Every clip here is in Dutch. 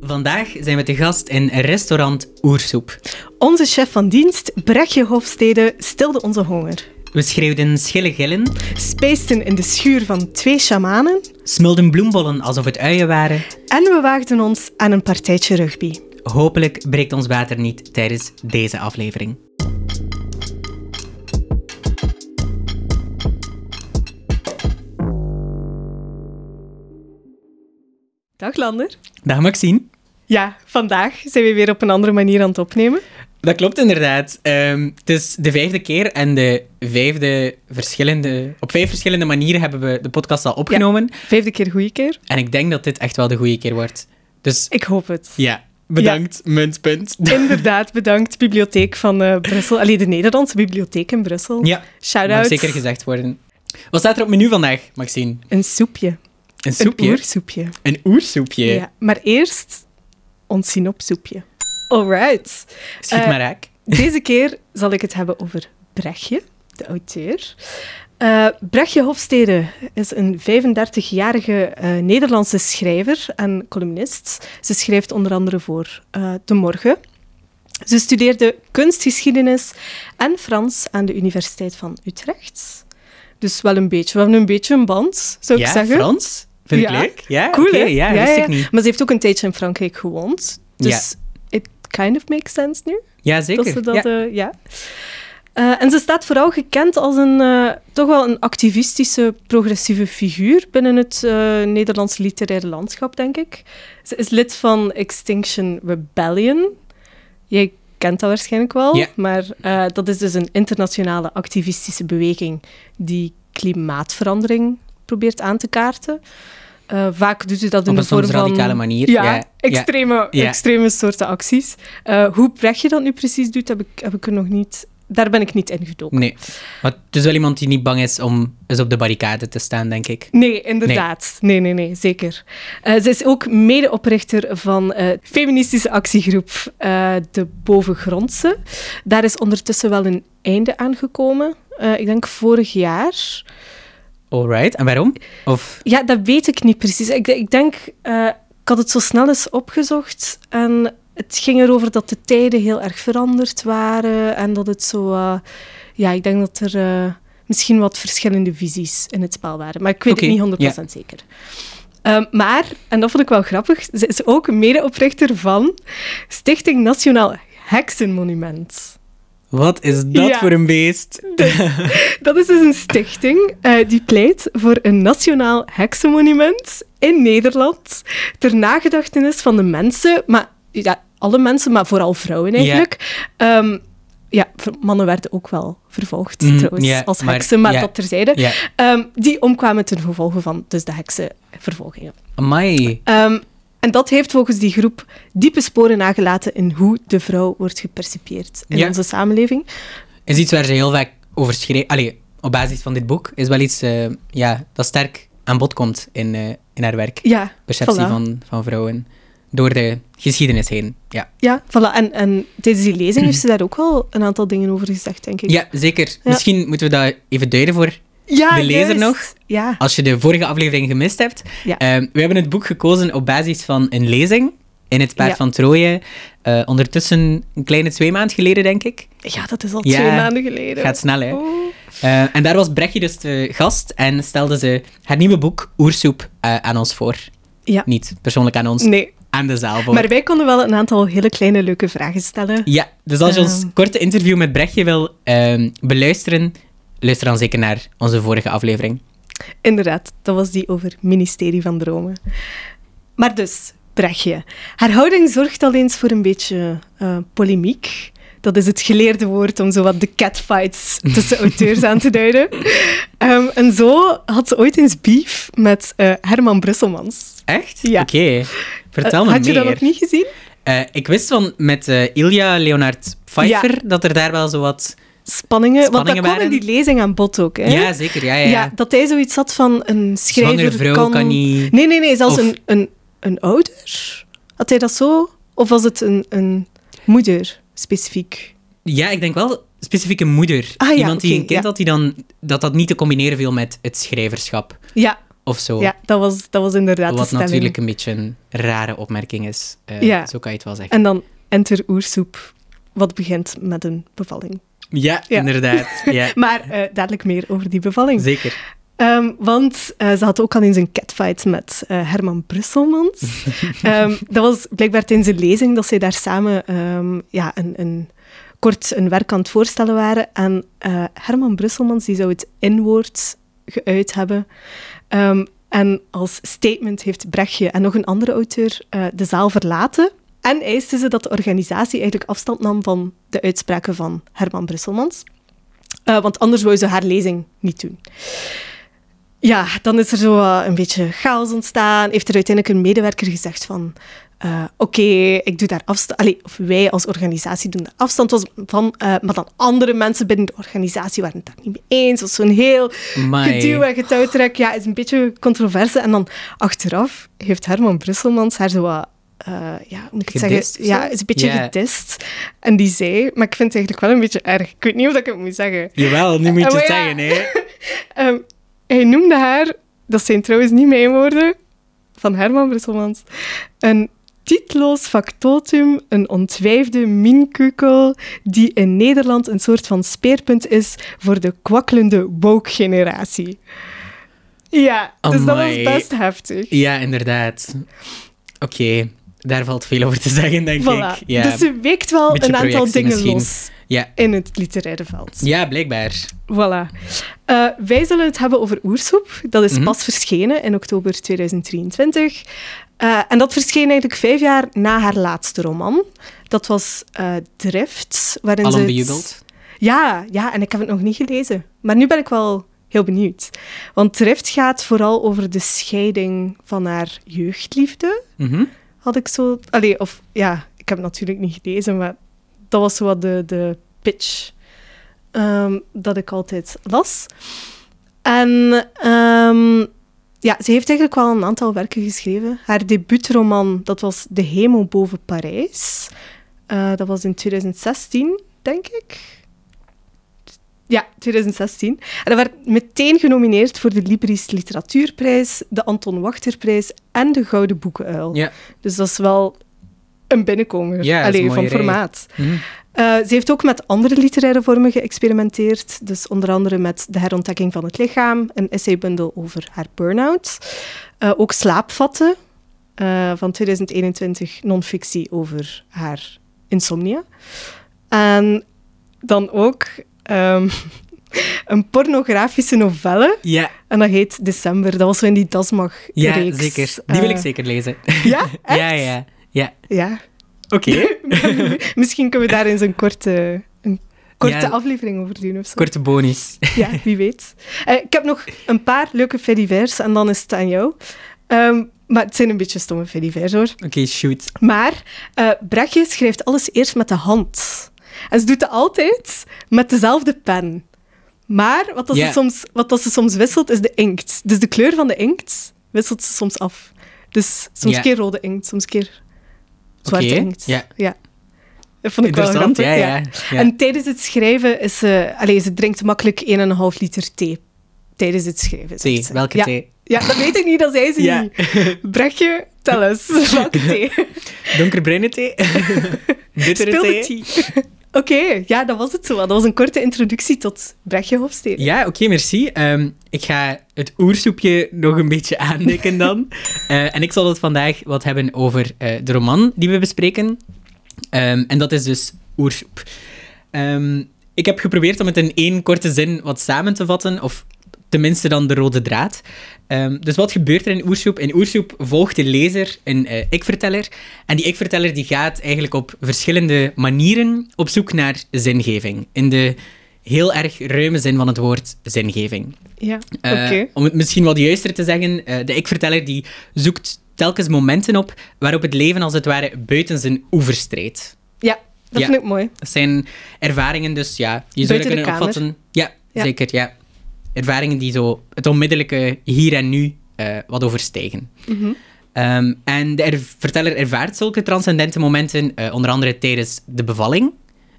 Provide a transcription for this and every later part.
Vandaag zijn we te gast in restaurant Oersoep. Onze chef van dienst, Brechtje Hofstede, stilde onze honger. We schreeuwden schille gillen, Spijsten in de schuur van twee shamanen smulden bloembollen alsof het uien waren. en we waagden ons aan een partijtje rugby. Hopelijk breekt ons water niet tijdens deze aflevering. Dag Lander. Dag Maxine. Ja, vandaag zijn we weer op een andere manier aan het opnemen. Dat klopt inderdaad. Ehm, het is de vijfde keer en de vijfde verschillende... Op vijf verschillende manieren hebben we de podcast al opgenomen. Vijfde keer goede keer. En ik denk dat dit echt wel de goede keer wordt. Dus Ik hoop het. ja, bedankt, muntpunt. Inderdaad, bedankt, Bibliotheek van eh, Brussel. Allee, de Nederlandse Bibliotheek in Brussel. Ja, Shout mag out. zeker gezegd worden. Wat staat er op menu vandaag, Maxine? Een soepje. Een Een soepje? oersoepje. Een oersoepje? Ja. Maar eerst ons synopsoepje. Alright. Schiet Eh, maar raak. Deze keer zal ik het hebben over Brechtje, de auteur. Eh Brechtje Hofstede is een 35-jarige eh, Nederlandse schrijver en columnist. Ze schrijft onder andere voor De Morgen. Ze studeerde kunstgeschiedenis en Frans aan de Universiteit van Utrecht. Dus wel een beetje. We hebben een beetje een band, zou ik ja, zeggen. Frans? Vind ik leuk. Ja, Cool, ja, wist ik niet. Maar ze heeft ook een tijdje in Frankrijk gewoond. Dus it kind of makes sense nu. Ja, zeker. Dat ze dat, ja. eh, ja. Eh, en ze staat vooral gekend als een eh, toch wel een activistische, progressieve figuur binnen het eh, Nederlandse literaire landschap, denk ik. Ze is lid van Extinction Rebellion. Jij kent dat waarschijnlijk wel, maar dat is dus een internationale activistische beweging die klimaatverandering probeert aan te kaarten. Eh, vaak doet ze dat in Op de vorm van... radicale manier. Ja, extreme, Ja. extreme soorten acties. Eh, hoe Brechtje dat nu precies doet, heb ik, heb ik er nog niet... Daar ben ik niet ingedoken. Nee. Maar het is wel iemand die niet bang is om eens op de barricade te staan, denk ik. Nee, inderdaad. Nee, nee, nee, zeker. Eh, ze is ook medeoprichter van feministische actiegroep De Bovengrondse. Daar is ondertussen wel een einde aan gekomen. Ik denk vorig jaar. Alright. En waarom? Of... Ja, dat weet ik niet precies. Ik, ik denk, eh, ik had het zo snel eens opgezocht en het ging erover dat de tijden heel erg veranderd waren en dat het zo... eh, ja, ik denk dat er eh, misschien wat verschillende visies in het spel waren. Maar ik weet het niet 100% zeker. Ehm, maar, en dat vond ik wel grappig, ze is ook medeoprichter van Stichting Nationaal Heksenmonument. Wat is dat Ja. voor een beest? Dat is dus een stichting eh, die pleit voor een nationaal heksenmonument in Nederland ter nagedachtenis van de mensen, maar ja, alle mensen, maar vooral vrouwen eigenlijk. Ja, ja v- mannen werden ook wel vervolgd Mm, trouwens ja, als heksen, maar ja. dat terzijde. Ja. Ehm, die omkwamen ten gevolge van dus de heksenvervolgingen. Amai. Ehm, en dat heeft volgens die groep diepe sporen nagelaten in hoe de vrouw wordt gepercipieerd in Ja. onze samenleving. Is iets waar ze heel vaak over schreef. Allee, op basis van dit boek is wel iets eh, ja, dat sterk aan bod komt in, eh, in haar werk. Ja, Perceptie voilà. van, van vrouwen. Door de geschiedenis heen. Ja, Ja, voilà. En, en tijdens die lezing heeft ze daar ook wel een aantal dingen over gezegd, denk ik. ja zeker. Misschien moeten we dat even duiden voor Ja, de lezer juist. nog. Ja. Als je de vorige aflevering gemist hebt. Ja. Ehm, we hebben het boek gekozen op basis van een lezing in het Paard Ja. van Troje. Eh, ondertussen een kleine twee maanden geleden, denk ik. ja, dat is al Ja, twee maanden geleden. Gaat snel, hè? Oh. Eh, en daar was Brechtje dus de gast en stelde ze haar nieuwe boek Oersoep eh, aan ons voor. Ja. Niet persoonlijk aan ons, Nee, aan de zaal voor. maar wij konden wel een aantal hele kleine leuke vragen stellen. Ja, dus als je ons Ehm. korte interview met Brechtje wil ehm, beluisteren, luister dan zeker naar onze vorige aflevering. Inderdaad, dat was die over Ministerie van Dromen. Maar dus, Brechtje. Haar houding zorgt al eens voor een beetje eh, polemiek. Dat is het geleerde woord om zo wat de catfights tussen auteurs aan te duiden. Ehm, en zo had ze ooit eens beef met eh, Herman Brusselmans. Echt? Ja. Oké. Vertel Eh, me Had je meer. dat nog niet gezien? Ik wist van met Ilja Leonard Pfeiffer dat er daar wel zo wat... Spanningen. Want dat Spanningen kwam in waren? die lezing aan bod ook. Hè? Ja, zeker. Ja, ja, ja. Dat hij zoiets had van een schrijver vrouw kan... kan niet... Nee, nee, nee. Zelfs Of- een, een, een ouder? Had hij dat zo? Of was het een, een moeder, specifiek? Ja, ik denk wel specifieke moeder. Ah, ja, Iemand die een kind ja. had, die dan, dat dat niet te combineren viel met het schrijverschap. Ja, of zo. Ja, dat was, dat was inderdaad de Wat natuurlijk een beetje een rare opmerking is. Eh, Ja. Zo kan je het wel zeggen. En dan enter oersoep, wat begint met een bevalling. Ja, Ja. inderdaad. Ja, Maar eh, dadelijk meer over die bevalling. zeker. Ehm, want eh, ze had ook al eens een catfight met eh, Herman Brusselmans. Ehm, dat was blijkbaar tijdens een lezing dat zij daar samen ehm, ja, een, een, kort een werk aan het voorstellen waren. En Herman Brusselmans die zou het inwoord geuit hebben. En als statement heeft Brechtje en nog een andere auteur de zaal verlaten. En eiste ze dat de organisatie eigenlijk afstand nam van de uitspraken van Herman Brusselmans. Eh, want anders wou ze haar lezing niet doen. Ja, dan is er zo eh, een beetje chaos ontstaan. Heeft er uiteindelijk een medewerker gezegd van... eh, Oké, ik doe daar afstand... Allee, of wij als organisatie doen daar afstand van. maar dan andere mensen binnen de organisatie waren het daar niet mee eens. Dat was zo'n heel Amai. geduw en getouwtrek. Ja, is een beetje controverse. En dan achteraf heeft Herman Brusselmans haar zo eh, ja, moet ik het Gedist zeggen? Ja, is een beetje Ja. gedist. En die zei... Maar ik vind het eigenlijk wel een beetje erg. Ik weet niet of ik het moet zeggen. Jawel, nu moet je Oh, het ja. zeggen, hè. Ehm, hij noemde haar, dat zijn trouwens niet mijn woorden, van Herman Brusselmans, een titloos factotum, een ontwijfde minkukel, die in Nederland een soort van speerpunt is voor de kwakkelende woke-generatie. Ja, dus dat was best heftig. Ja, inderdaad. Oké, daar valt veel over te zeggen, denk Voilà. ik. Ja. Dus ze weekt wel een aantal dingen misschien. los ja. in het literaire veld. ja, blijkbaar. Voilà. Eh, wij zullen het hebben over Oersoep. Dat is Mhm. pas verschenen in oktober 2023. Eh, en dat verscheen eigenlijk vijf jaar na haar laatste roman. Dat was eh, Drift. Waarin ze het-. Ja, ja, en ik heb het nog niet gelezen. Maar nu ben ik wel heel benieuwd. Want Drift gaat vooral over de scheiding van haar jeugdliefde. Mhm. Had ik zo... Allee, of ja, ik heb het natuurlijk niet gelezen, maar dat was zo wat de, de pitch ehm, dat ik altijd las. En ehm, ja, ze heeft eigenlijk wel een aantal werken geschreven. Haar debuutroman, dat was De Hemel boven Parijs. Eh, dat was in 2016, denk ik. Ja, 2016. En dat werd meteen genomineerd voor de Libris Literatuurprijs, de Anton Wachterprijs en de Gouden Boekenuil. Ja. Dus dat is wel een binnenkomer Ja, Allee, van rij. formaat. Eh, ze heeft ook met andere literaire vormen geëxperimenteerd. Dus onder andere met De herontdekking van het lichaam, een essaybundel over haar burn-out. Eh, ook Slaapvatten eh, van 2021, non-fictie over haar insomnia. En dan ook ehm, een pornografische novelle. Ja, En dat heet December. Dat was zo in die Dasmag-reeks. ja zeker. Die wil ik Eh, zeker lezen. Ja? Echt? Ja, ja. Ja. Ja. Oké. Misschien kunnen we daar eens een korte, een korte Ja. aflevering over doen of zo. Korte bonus. Ja, wie weet. Eh, ik heb nog een paar leuke fedivers en dan is het aan jou. Ehm, maar het zijn een beetje stomme fedivers hoor. Oké, shoot. Maar eh Brechtje schrijft alles eerst met de hand. En ze doet het altijd met dezelfde pen. Maar wat, dat ze, soms, wat dat ze soms wisselt, is de inkt. Dus de kleur van de inkt wisselt ze soms af. Dus soms een keer rode inkt, soms keer zwarte inkt. ja. Dat vond ik wel grappig. ja, ja. ja. En tijdens het schrijven is ze... Allee, ze drinkt makkelijk 1,5 liter thee. Tijdens het schrijven. Thee, ze. welke ja. thee? Ja, dat weet ik niet, dat zei ze Ja. niet. Brechtje, tel eens. Welke thee? Donkerbruine thee? Bittere thee? Oké, ja, dat was het zo. Dat was een korte introductie tot Brechtje Hofstede. Ja, oké, merci. Ehm, ik ga het oersoepje nog een beetje aandikken dan. Eh, en ik zal het vandaag wat hebben over eh, de roman die we bespreken. Ehm, en dat is dus Oersoep. Ehm, ik heb geprobeerd om het in één korte zin wat samen te vatten, of tenminste dan de rode draad. Ehm, dus wat gebeurt er in Oersoep? In Oersoep volgt de lezer een eh, ik-verteller. En die ik-verteller die gaat eigenlijk op verschillende manieren op zoek naar zingeving. In de heel erg ruime zin van het woord zingeving. Ja, Eh, oké. Om het misschien wat juister te zeggen, eh, de ik-verteller die zoekt telkens momenten op waarop het leven als het ware buiten zijn oevers treedt. Ja, dat Ja. vind ik mooi. Dat zijn ervaringen, dus ja, je zou kunnen opvatten. Ja, Ja. zeker, ja. Ervaringen die zo het onmiddellijke hier en nu eh, wat overstijgen. Mhm. Ehm, en de er- verteller ervaart zulke transcendente momenten, eh, onder andere tijdens de bevalling.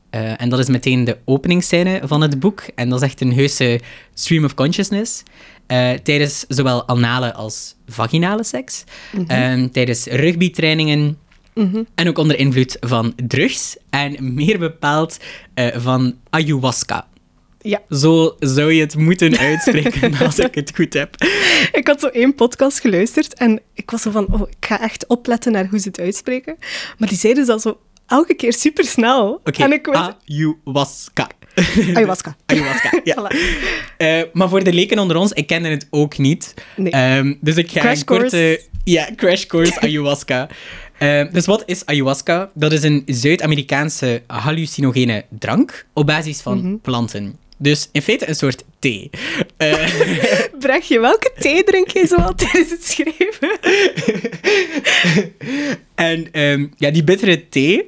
Eh, en dat is meteen de openingsscène van het boek. En dat is echt een heuse stream of consciousness. tijdens zowel anale als vaginale seks. Eh, tijdens rugbytrainingen. Mhm. En ook onder invloed van drugs. En meer bepaald van ayahuasca. Ja. Zo zou je het moeten uitspreken als ik het goed heb. Ik had zo één podcast geluisterd en ik was zo van, oh, ik ga echt opletten naar hoe ze het uitspreken. Maar die zeiden dat zo elke keer super snel. Oké. En ik weet... ayahuasca. Ayahuasca. Ayahuasca, ja. Voilà. Eh, maar voor de leken onder ons, ik kende het ook niet. Nee. Ehm, dus ik ga Crash een korte... course. Ja, crash course ayahuasca. Ehm, dus wat is ayahuasca? Dat is een Zuid-Amerikaanse hallucinogene drank op basis van Mhm. planten. Dus in feite een soort thee. Eh, Brechtje, welke thee drink je zo al tijdens het schrijven? en ehm, ja, die bittere thee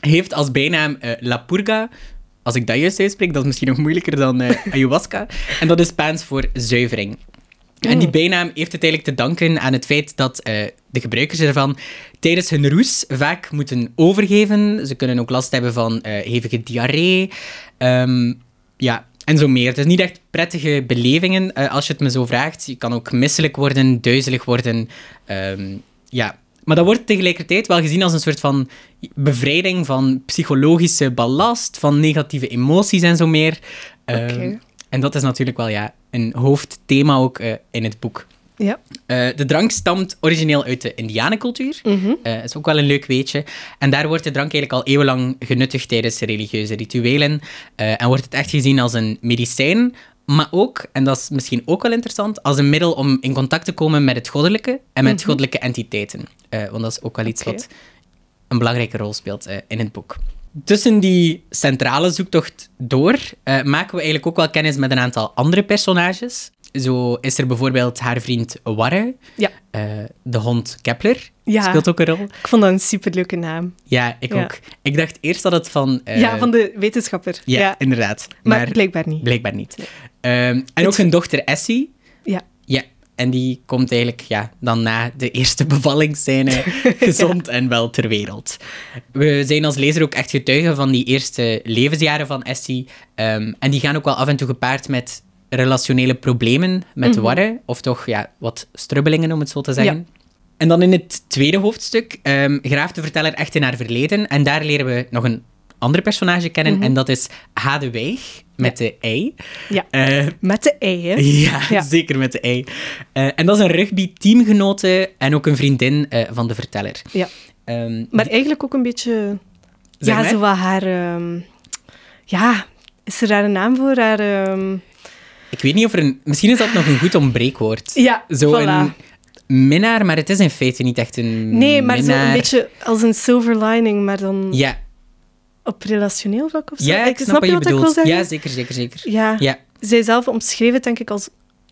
heeft als bijnaam eh, La Purga. Als ik dat juist uitspreek, dat is misschien nog moeilijker dan eh, ayahuasca. En dat is Spaans voor zuivering. En die Mm. bijnaam heeft het eigenlijk te danken aan het feit dat de gebruikers ervan tijdens hun roes vaak moeten overgeven. Ze kunnen ook last hebben van hevige diarree. Ehm, ja, en zo meer. Het is niet echt prettige belevingen, eh, als je het me zo vraagt. Je kan ook misselijk worden, duizelig worden. Ehm, ja. Maar dat wordt tegelijkertijd wel gezien als een soort van bevrijding van psychologische ballast, van negatieve emoties en zo meer. Ehm. En dat is natuurlijk wel ja, een hoofdthema ook eh, in het boek. Ja. Eh, de drank stamt origineel uit de Indianencultuur. Eh, is ook wel een leuk weetje. En daar wordt de drank eigenlijk al eeuwenlang genuttigd tijdens religieuze rituelen. Eh, en wordt het echt gezien als een medicijn, maar ook, en dat is misschien ook wel interessant, als een middel om in contact te komen met het goddelijke en met Mhm. goddelijke entiteiten. Want dat is ook wel iets wat een belangrijke rol speelt in het boek. Tussen die centrale zoektocht door maken we eigenlijk ook wel kennis met een aantal andere personages. Zo is er bijvoorbeeld haar vriend Warre, Ja. eh, de hond Kepler, Ja. speelt ook een rol. Ik vond dat een superleuke naam. Ja, ik Ja. ook. Ik dacht eerst dat het van... eh, ja, van de wetenschapper. Ja, inderdaad. Maar, Maar, blijkbaar niet. blijkbaar niet. Ehm, en ook hun dochter Essie. Ja. Ja, en die komt eigenlijk ja, dan na de eerste bevallingsscène gezond en wel ter wereld. We zijn als lezer ook echt getuigen van die eerste levensjaren van Essie. Ehm, en die gaan ook wel af en toe gepaard met relationele problemen met Mhm. Warre. Of toch ja, wat strubbelingen, om het zo te zeggen. En dan in het tweede hoofdstuk ehm, graaft de verteller echt in haar verleden. En daar leren we nog een ander personage kennen. Mhm. En dat is Hade Weig, met de ei. Ja. Eh, Met de ei, hè? ja, Ja. zeker met de ei. Eh, en dat is een rugby-teamgenote en ook een vriendin eh, van de verteller. Ja. Ehm, Maar eigenlijk ook een beetje... Zeg ja, maar. zo wat haar... ehm, ja, is er daar een naam voor? Haar... ik weet niet of er een... Misschien is dat nog een goed ontbreekwoord. Ja, Zo voilà. een minnaar, maar het is in feite niet echt een Nee, maar zo een beetje als een silver lining, maar dan Ja, op relationeel vlak of zo. ja ik snap, wat je wat ik wil bedoelt. Ja, zeker, zeker, zeker. Ja. Ja, Zij zelf omschreef het denk ik als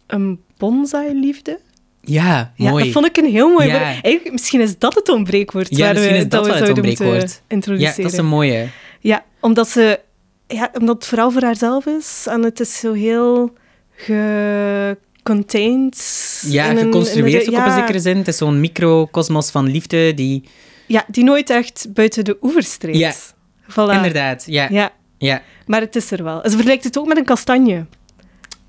een bonsai-liefde. ja Ja, mooi. dat vond ik een heel mooi Ja. woord. Eigenlijk, misschien is dat het ontbreekwoord Ja, waar we, is dat we wel het ontbreekwoord. Ja, introduceren. dat is een mooie. Ja, omdat ze... Ja, omdat het vooral voor haarzelf is. En het is zo heel gecontained. Ja, in een- geconstrueerd ook op een zekere zin. Het is zo'n microcosmos van liefde die... Ja, die nooit echt buiten de oever streeft. Ja, Voilà. Inderdaad, ja. ja. Ja, maar het is er wel. Ze vergelijkt het ook met een kastanje.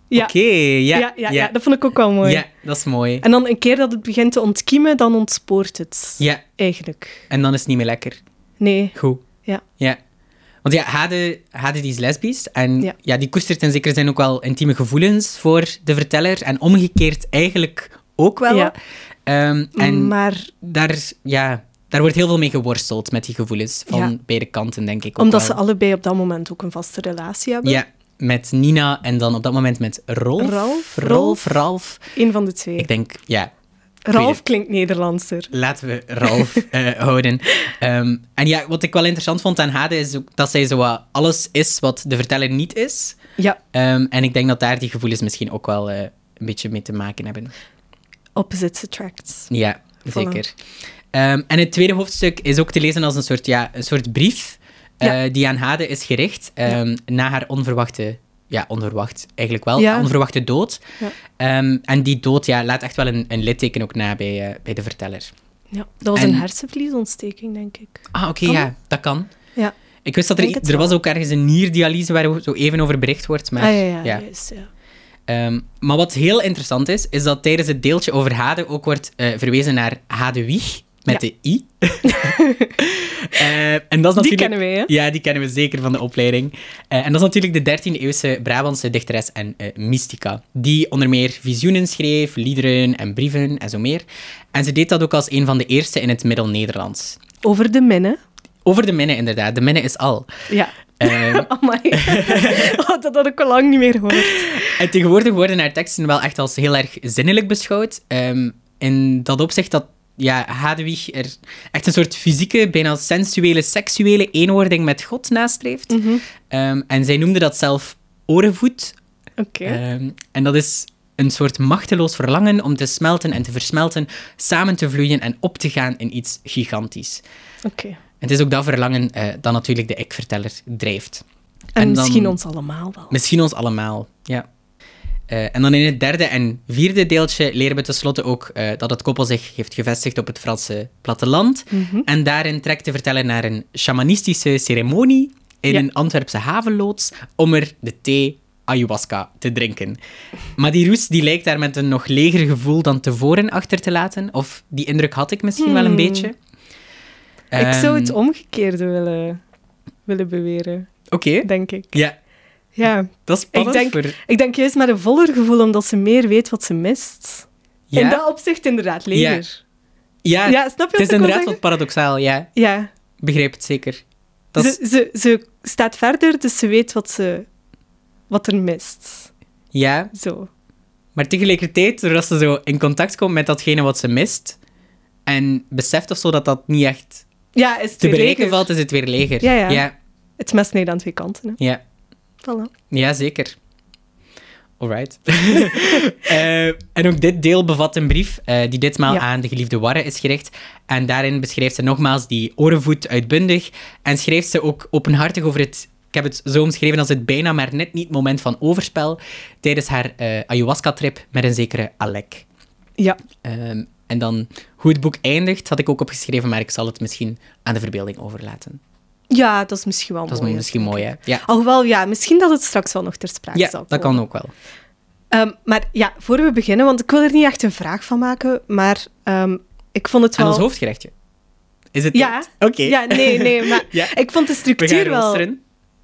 Ja. Oké, ja, Ja, ja, ja, dat vond ik ook wel mooi. Ja, dat is mooi. En dan een keer dat het begint te ontkiemen, dan ontspoort het. Ja, Eigenlijk. en dan is het niet meer lekker. Nee. Goed. Ja. Ja. Want ja, Hade, Hade die is lesbisch. En Ja. ja. die koestert in zekere zin ook wel intieme gevoelens voor de verteller. En omgekeerd eigenlijk ook wel. Ja. Ehm, en Maar daar, ja, daar wordt heel veel mee geworsteld met die gevoelens. Van Ja. beide kanten, denk ik ook omdat wel. ze allebei op dat moment ook een vaste relatie hebben. Ja, met Nina en dan op dat moment met Rolf. Ralf? Rolf, Ralf. Eén van de twee. Ik denk, ja, Ralf klinkt Nederlandser. Laten we Ralf eh, houden. Ehm, en ja, wat ik wel interessant vond aan Hade is ook dat zij zo wat alles is wat de verteller niet is. Ja, Ehm, en ik denk dat daar die gevoelens misschien ook wel eh, een beetje mee te maken hebben. opposites attract. Ja, zeker. Ehm, en het tweede hoofdstuk is ook te lezen als een soort, ja, een soort brief eh, Ja. die aan Hade is gericht ehm, na haar onverwachte, ja, onverwacht eigenlijk wel, Ja. onverwachte dood. Ja. Ehm, en die dood ja, laat echt wel een, een litteken ook na bij, eh, bij de verteller. Ja, dat was En- een hersenvliesontsteking, denk ik. Ah, oké, ja, dat kan. Ja. Ik wist dat er, er was wel. ook ergens een nierdialyse waar zo even over bericht wordt. Maar, ah, ja, ja, ja. juist, ja. Ehm, maar wat heel interessant is, is dat tijdens het deeltje over Hade ook wordt eh, verwezen naar Hadewig met Ja. de I. Eh, en dat is Die natuurlijk... kennen wij, hè? Ja, die kennen we zeker van de opleiding. Eh, en dat is natuurlijk de 13e-eeuwse Brabantse dichteres en eh, mystica, die onder meer visioenen schreef, liederen en brieven en zo meer. En ze deed dat ook als een van de eerste in het Middel-Nederlands. Over de minne. Over de minne, inderdaad. De minne is al. Ja. Amai. oh, dat had ik al lang niet meer gehoord. En tegenwoordig worden haar teksten wel echt als heel erg zinnelijk beschouwd. Ehm, in dat opzicht dat ja, Hadewig er echt een soort fysieke, bijna sensuele, seksuele eenwording met God nastreeft. Mhm. Ehm, en zij noemde dat zelf orenvoet. Oké. Ehm, en dat is een soort machteloos verlangen om te smelten en te versmelten, samen te vloeien en op te gaan in iets gigantisch. Oké. Het is ook dat verlangen eh, dat natuurlijk de ik-verteller drijft. En, En dan- misschien ons allemaal wel. Misschien ons allemaal, ja. Eh, en dan in het derde en vierde deeltje leren we tenslotte ook eh, dat het koppel zich heeft gevestigd op het Franse platteland. Mhm. En daarin trekt de verteller naar een shamanistische ceremonie in Ja. een Antwerpse havenloods om er de thee ayahuasca te drinken. Maar die roes die lijkt daar met een nog leger gevoel dan tevoren achter te laten. Of die indruk had ik misschien wel een Hmm. beetje. ik zou het Ehm, omgekeerde willen, willen beweren, Oké, denk ik. ja, Ja, dat is spannend denk- voor... ik denk juist met een voller gevoel, omdat ze meer weet wat ze mist. Ja, In dat opzicht inderdaad leger. ja, Ja, snap je het is ik inderdaad wat paradoxaal, ja. Ja, Begrijp het zeker. Dat is, ze, ze, staat verder, dus ze weet wat, ze, wat er mist. ja, Zo. maar tegelijkertijd, doordat ze zo in contact komt met datgene wat ze mist, en beseft of zo dat dat niet echt Ja, is te bereiken leger. valt, is het weer leger. Ja, ja. Ja, Het mes snijdt aan twee kanten. Hè. ja. Voilà. Ja, zeker. Alright. Eh, en ook dit deel bevat een brief eh, die ditmaal Ja. aan de geliefde Warre is gericht. En daarin beschrijft ze nogmaals die orenvoet uitbundig. En schrijft ze ook openhartig over het... Ik heb het zo omschreven als het bijna maar net niet moment van overspel tijdens haar eh, ayahuasca-trip met een zekere Alec. Ja. Ehm, en dan hoe het boek eindigt, had ik ook opgeschreven, maar ik zal het misschien aan de verbeelding overlaten. Ja, dat is misschien wel Dat is mooi. misschien mooi, hè? Ja, Alhoewel, ja, misschien dat het straks wel nog ter sprake ja zal dat komen. kan ook wel. Ehm, maar ja, voor we beginnen, want ik wil er niet echt een vraag van maken, maar ehm, ik vond het Aan wel... ons hoofdgerechtje. Is het Ja. Oké. Ja, nee, nee, maar Ja. ik vond de structuur wel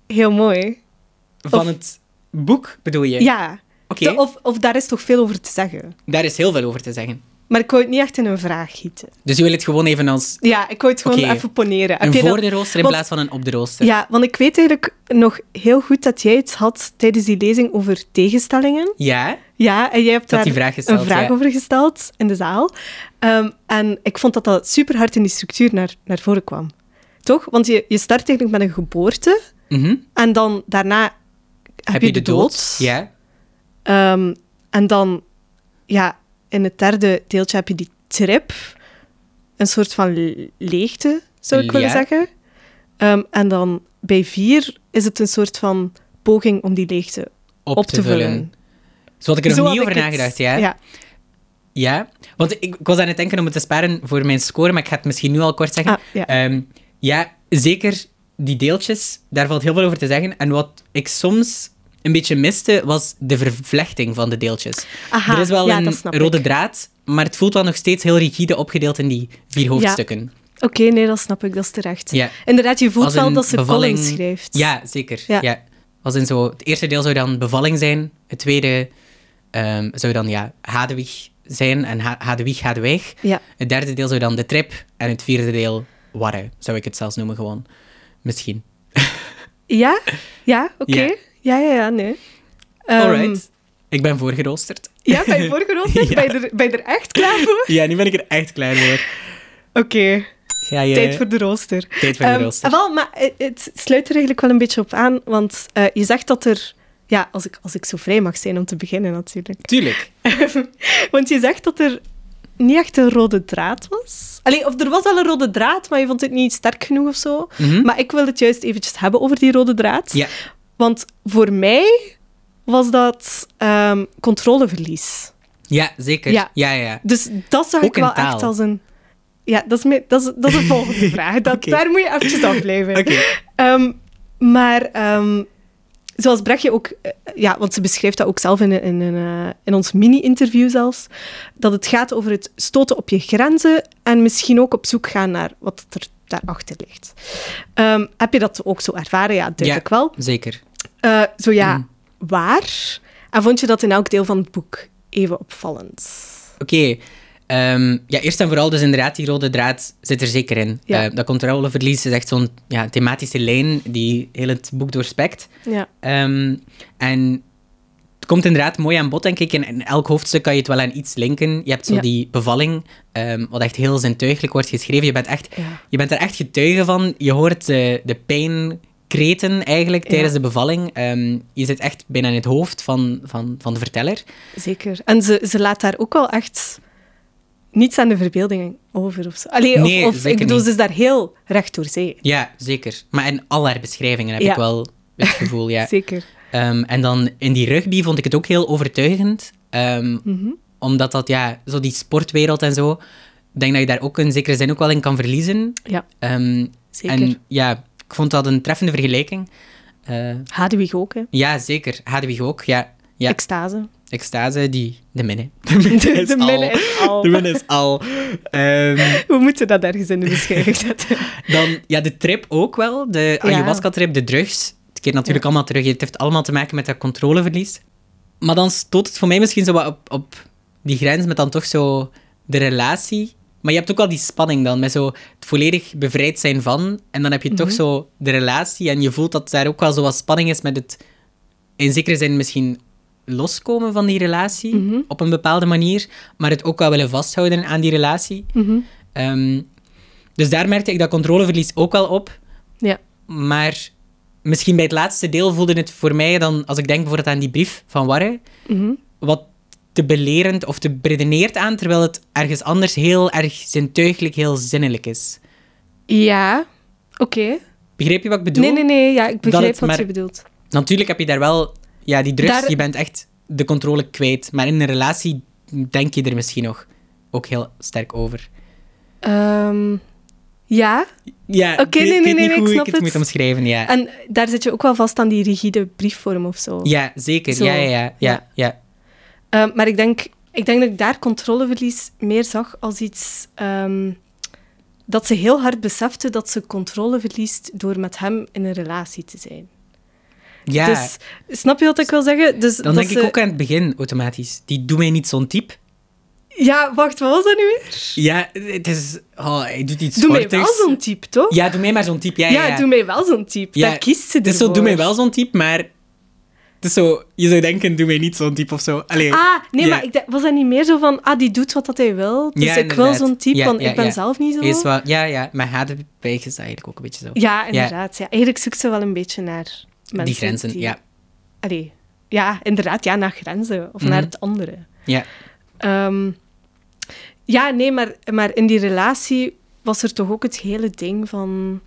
heel mooi. Van Of- het boek, bedoel je? Ja. Oké, Of, of daar is toch veel over te zeggen. daar is heel veel over te zeggen. Maar ik wou het niet echt in een vraag gieten. Dus je wil het gewoon even als Ja, ik wou het gewoon even poneren. Heb een dat- voor de rooster in want- plaats van een op de rooster. Ja, want ik weet eigenlijk nog heel goed dat jij het had tijdens die lezing over tegenstellingen. Ja? Ja, en jij hebt had daar die vraag gesteld, een vraag ja. over gesteld in de zaal. Ehm, en ik vond dat dat super hard in die structuur naar, naar voren kwam. Toch? Want je, je start eigenlijk met een geboorte Mhm. en dan daarna heb, je de, dood. Ja. Ehm, en dan, ja, in het derde deeltje heb je die trip. Een soort van le- leegte, zou ik willen Ja. zeggen. Ehm, en dan bij vier is het een soort van poging om die leegte Op, op, te vullen. Zo had ik er Zo nog niet over het- nagedacht, ja? ja. Ja. Want ik, ik was aan het denken om het te sparen voor mijn score, maar ik ga het misschien nu al kort zeggen. Ah, ja. Ehm, ja, zeker die deeltjes, daar valt heel veel over te zeggen. En wat ik soms een beetje miste, was de vervlechting van de deeltjes. Aha, er is wel ja, een rode ik. draad, maar het voelt wel nog steeds heel rigide opgedeeld in die vier hoofdstukken. Oké, nee, dat snap ik, dat is terecht. Ja. Inderdaad, je voelt wel dat ze bevalling- columns schrijft. Ja, zeker. Ja. Als in zo, het eerste deel zou dan bevalling zijn, het tweede ehm, zou dan ja, Hadewig zijn en ha Hadewig, Hadeweg. Ja. Het derde deel zou dan de trip en het vierde deel Warre, zou ik het zelfs noemen gewoon. Misschien. Ja? Ja, oké. Ja. Ja. ja, ja, nee. Ehm, Alright. Ik ben voorgeroosterd. Ja, ben je voorgeroosterd? Ja. ben, je er, ben je er echt klaar voor? Ja, nu ben ik er echt klaar voor. Oké, je... tijd voor de rooster. Tijd voor de Ehm, rooster. wel, maar het, het sluit er eigenlijk wel een beetje op aan, want eh, je zegt dat er... Ja, als ik, als ik zo vrij mag zijn om te beginnen, natuurlijk. Tuurlijk. want je zegt dat er niet echt een rode draad was. Allee, of er was wel een rode draad, maar je vond het niet sterk genoeg of zo. Mhm. Maar ik wil het juist eventjes hebben over die rode draad. Ja. Want voor mij was dat ehm, controleverlies. Ja, zeker. Ja. Ja, ja, ja. Dus dat zag Ook ik wel taal. echt als een... Ja, dat is, me- dat is, dat is een volgende vraag. Dat. Daar moet je eventjes afblijven. Oké. Ehm, maar ehm, zoals Brechtje ook... eh, ja, want ze beschrijft dat ook zelf in, in, in, eh, in ons mini-interview zelfs, dat het gaat over het stoten op je grenzen en misschien ook op zoek gaan naar wat er daarachter ligt. Heb je dat ook zo ervaren? Ja, duidelijk wel. Zeker. Eh, zo ja, Mm. waar? En vond je dat in elk deel van het boek even opvallend? Oké. ehm, ja, eerst en vooral, dus inderdaad, die rode draad zit er zeker in. Ja. Eh, dat controleverlies is echt zo'n ja, thematische lijn die heel het boek doorspekt. Ja. Ehm, en het komt inderdaad mooi aan bod, denk ik. In, in elk hoofdstuk kan je het wel aan iets linken. Je hebt zo Ja. die bevalling, ehm, wat echt heel zintuigelijk wordt geschreven. Je bent, echt, Ja. je bent er echt getuige van. Je hoort de, de pijnkreten eigenlijk Ja. tijdens de bevalling. Ehm, je zit echt bijna in het hoofd van, van, van de verteller. Zeker. En ze, ze laat daar ook wel echt niets aan de verbeelding over. Of zo. Allee, Nee, of, of ik bedoel, ze is daar heel recht door zee. Ja, zeker. Maar in al haar beschrijvingen heb Ja. ik wel het gevoel, ja. Zeker. Ehm, en dan in die rugby vond ik het ook heel overtuigend. Ehm, Mhm. Omdat dat, ja, zo die sportwereld en zo, ik denk dat je daar ook in zekere zin ook wel in kan verliezen. Ja, zeker. en ja, ik vond dat een treffende vergelijking. Hadewig ook, hè. ja, zeker. Hadewig ook, ja. ja. Extase. Extase, die... De minne. De minne de minne is al. De minne is al. Ehm, We moeten dat ergens in de beschrijving zetten. dan, ja, de trip ook wel. De ayahuasca-trip, de drugs. Het keert natuurlijk Ja. allemaal terug. Het heeft allemaal te maken met dat controleverlies. Maar dan stoot het voor mij misschien zo wat op, op die grens met dan toch zo de relatie. Maar je hebt ook wel die spanning dan, met zo het volledig bevrijd zijn van. En dan heb je toch Mhm. zo de relatie en je voelt dat daar ook wel zo wat spanning is met het in zekere zin misschien loskomen van die relatie Mhm. op een bepaalde manier, maar het ook wel willen vasthouden aan die relatie. Mhm. Ehm, dus daar merkte ik dat controleverlies ook wel op. Ja. Maar misschien bij het laatste deel voelde het voor mij dan, als ik denk bijvoorbeeld aan die brief van Warre, Mhm. wat te belerend of te beredeneerd aan, terwijl het ergens anders heel erg zintuigelijk, heel zinnelijk is. Ja, oké. Begreep je wat ik bedoel? Nee, nee, nee. Ja, ik begrijp het wat maar- je bedoelt. Natuurlijk heb je daar wel... Ja, die drugs, Daar- je bent echt de controle kwijt. Maar in een relatie denk je er misschien nog ook heel sterk over. Ehm, ja, Ja, Oké, nee, nee, nee, ik snap ik het het. moet omschrijven, ja. en daar zit je ook wel vast aan die rigide briefvorm of zo. Ja, zeker. Zo, Ja, ja, ja, ja, ja. Ehm, maar ik denk, ik denk dat ik daar controleverlies meer zag als iets ehm, dat ze heel hard besefte dat ze controle verliest door met hem in een relatie te zijn. Ja, Dus snap je wat ik wil zeggen? Dus dan dat denk ze- ik ook aan het begin automatisch. Die doet mij niet zo'n type. Ja, wacht, wat was dat nu weer? Ja, het is... Oh, hij doet iets Doe mij wel zo'n type, toch? Ja, doe mij maar zo'n type. Ja, ja, ja. doe mij wel zo'n type. Ja, Daar kiest ze Het is zo, doe mij wel zo'n type, maar... Is zo... Je zou denken, doe mij niet zo'n type of zo. Allee. Ah, nee, maar ik was dat niet meer zo van, ah, die doet wat dat hij wil, dus Ja, ik wil zo'n type, Ja, want ja, ik ben zelf niet zo. Is wel, ja, ja. Maar Hadewig is eigenlijk ook een beetje zo. Ja, inderdaad. Ja. Eigenlijk zoekt ze wel een beetje naar mensen die grenzen, die- ja. Allee, ja, inderdaad, ja, naar grenzen of Mhm. naar het andere. Ja. Ehm, ja, nee, maar, maar in die relatie was er toch ook het hele ding van...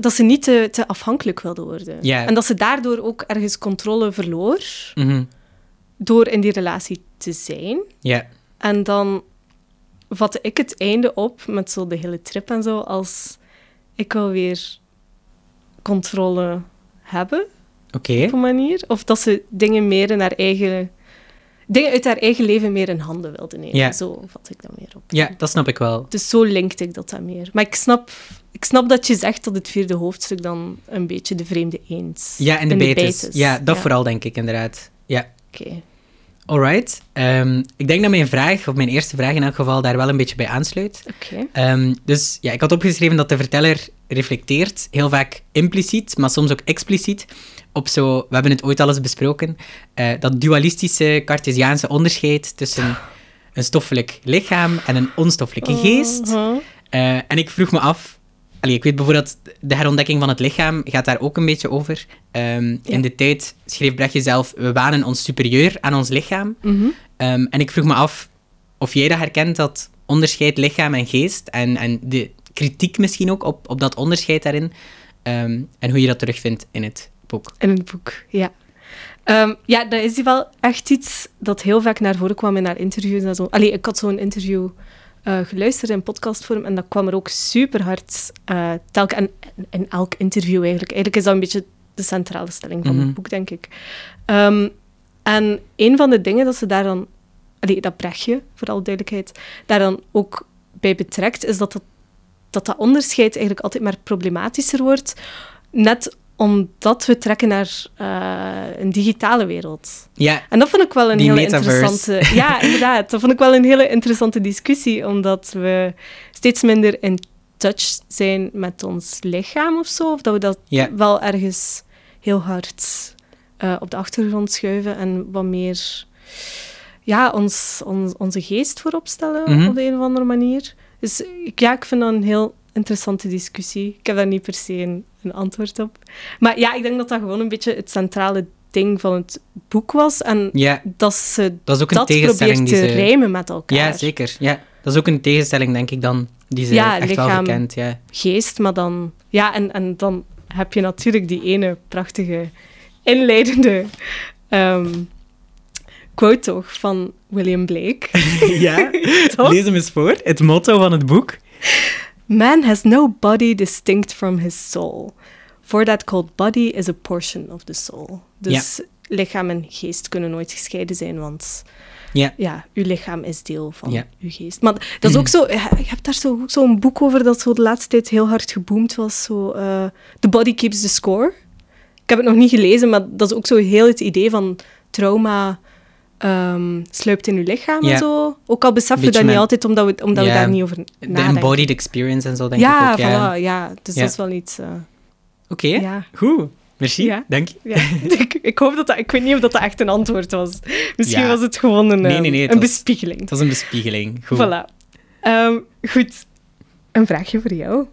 Dat ze niet te, te afhankelijk wilde worden. En dat ze daardoor ook ergens controle verloor Mhm. door in die relatie te zijn. Ja. En dan vatte ik het einde op met zo de hele trip en zo als ik wil weer controle hebben Oké. op een manier. Of dat ze dingen meer in haar eigen... Dingen uit haar eigen leven meer in handen wilde nemen. Ja. Zo vat ik dat meer op. Ja, dat snap ik wel. Dus zo linkte ik dat dan meer. Maar ik snap, ik snap dat je zegt dat het vierde hoofdstuk dan een beetje de vreemde eens Ja, en de betes. Ja, dat vooral denk ik inderdaad. Ja. Oké. Alright. Ehm, ik denk dat mijn vraag, of mijn eerste vraag in elk geval, daar wel een beetje bij aansluit. Oké. Ehm, dus ja, ik had opgeschreven dat de verteller reflecteert, heel vaak impliciet, maar soms ook expliciet, op zo, we hebben het ooit al eens besproken, eh, dat dualistische Cartesiaanse onderscheid tussen een stoffelijk lichaam en een onstoffelijke geest. Mhm. Eh, en ik vroeg me af, allee, ik weet bijvoorbeeld, de herontdekking van het lichaam gaat daar ook een beetje over. Ja. In de tijd schreef Brechtje zelf, we wanen ons superieur aan ons lichaam. Mhm. Ehm, en ik vroeg me af of jij dat herkent, dat onderscheid lichaam en geest, en, en de kritiek misschien ook op, op dat onderscheid daarin, Ehm, en hoe je dat terugvindt in het boek. In het boek, ja. Ja, dat is wel echt iets dat heel vaak naar voren kwam in haar interviews. En zo. Allee, ik had zo'n interview eh, geluisterd in podcastvorm en dat kwam er ook super hard uh, telk en in elk interview eigenlijk. Eigenlijk is dat een beetje de centrale stelling van Mhm. het boek, denk ik. Ehm, en een van de dingen dat ze daar dan, allee, dat Brechtje, voor alle duidelijkheid, daar dan ook bij betrekt, is dat dat, dat, dat onderscheid eigenlijk altijd maar problematischer wordt, net omdat we trekken naar eh, een digitale wereld. Ja, En dat vond ik wel een Die hele metaverse. interessante... Ja, inderdaad. Dat vond ik wel een hele interessante discussie, omdat we steeds minder in touch zijn met ons lichaam of zo. Of dat we dat Ja. wel ergens heel hard eh, op de achtergrond schuiven en wat meer ja, ons, ons, onze geest voorop stellen Mhm. op de een of andere manier. Dus ik- ja, ik vind dat een heel interessante discussie. Ik heb daar niet per se een, een antwoord op. Maar ja, ik denk dat dat gewoon een beetje het centrale ding van het boek was. En ja, dat ze dat is ook een dat tegenstelling probeert die te ze... rijmen met elkaar. Ja, zeker. Ja. Dat is ook een tegenstelling, denk ik, dan, die ze Ja, echt wel verkent. Ja. Geest, maar dan... Ja, en, en dan heb je natuurlijk die ene prachtige inleidende ehm, quote toch van William Blake. ja, Toch? lees hem eens voor. Het motto van het boek. Man has no body distinct from his soul. For that called body is a portion of the soul. Dus lichaam en geest kunnen nooit gescheiden zijn, want Ja. ja, uw lichaam is deel van Ja. uw geest. Maar dat is ook zo... Je hebt daar zo- zo'n boek over dat zo de laatste tijd heel hard geboomd was. Zo, eh, The Body Keeps the Score. Ik heb het nog niet gelezen, maar dat is ook zo heel het idee van trauma ehm, sluipt in uw lichaam en zo. Ook al beseffen we dat niet altijd, omdat we, omdat we daar niet over De nadenken. embodied experience en zo, denk ja, ik ook. Ja, voilà, ja. Dus dat is wel iets... eh, Oké, ja. goed. Merci, Ja. dank je. Ja, ik, ik hoop dat dat... Ik weet niet of dat, dat echt een antwoord was. Misschien Ja. was het gewoon een, Nee, nee, nee, het een was- bespiegeling. Het was een bespiegeling. Goed. Voilà. Ehm, goed. Een vraagje voor jou.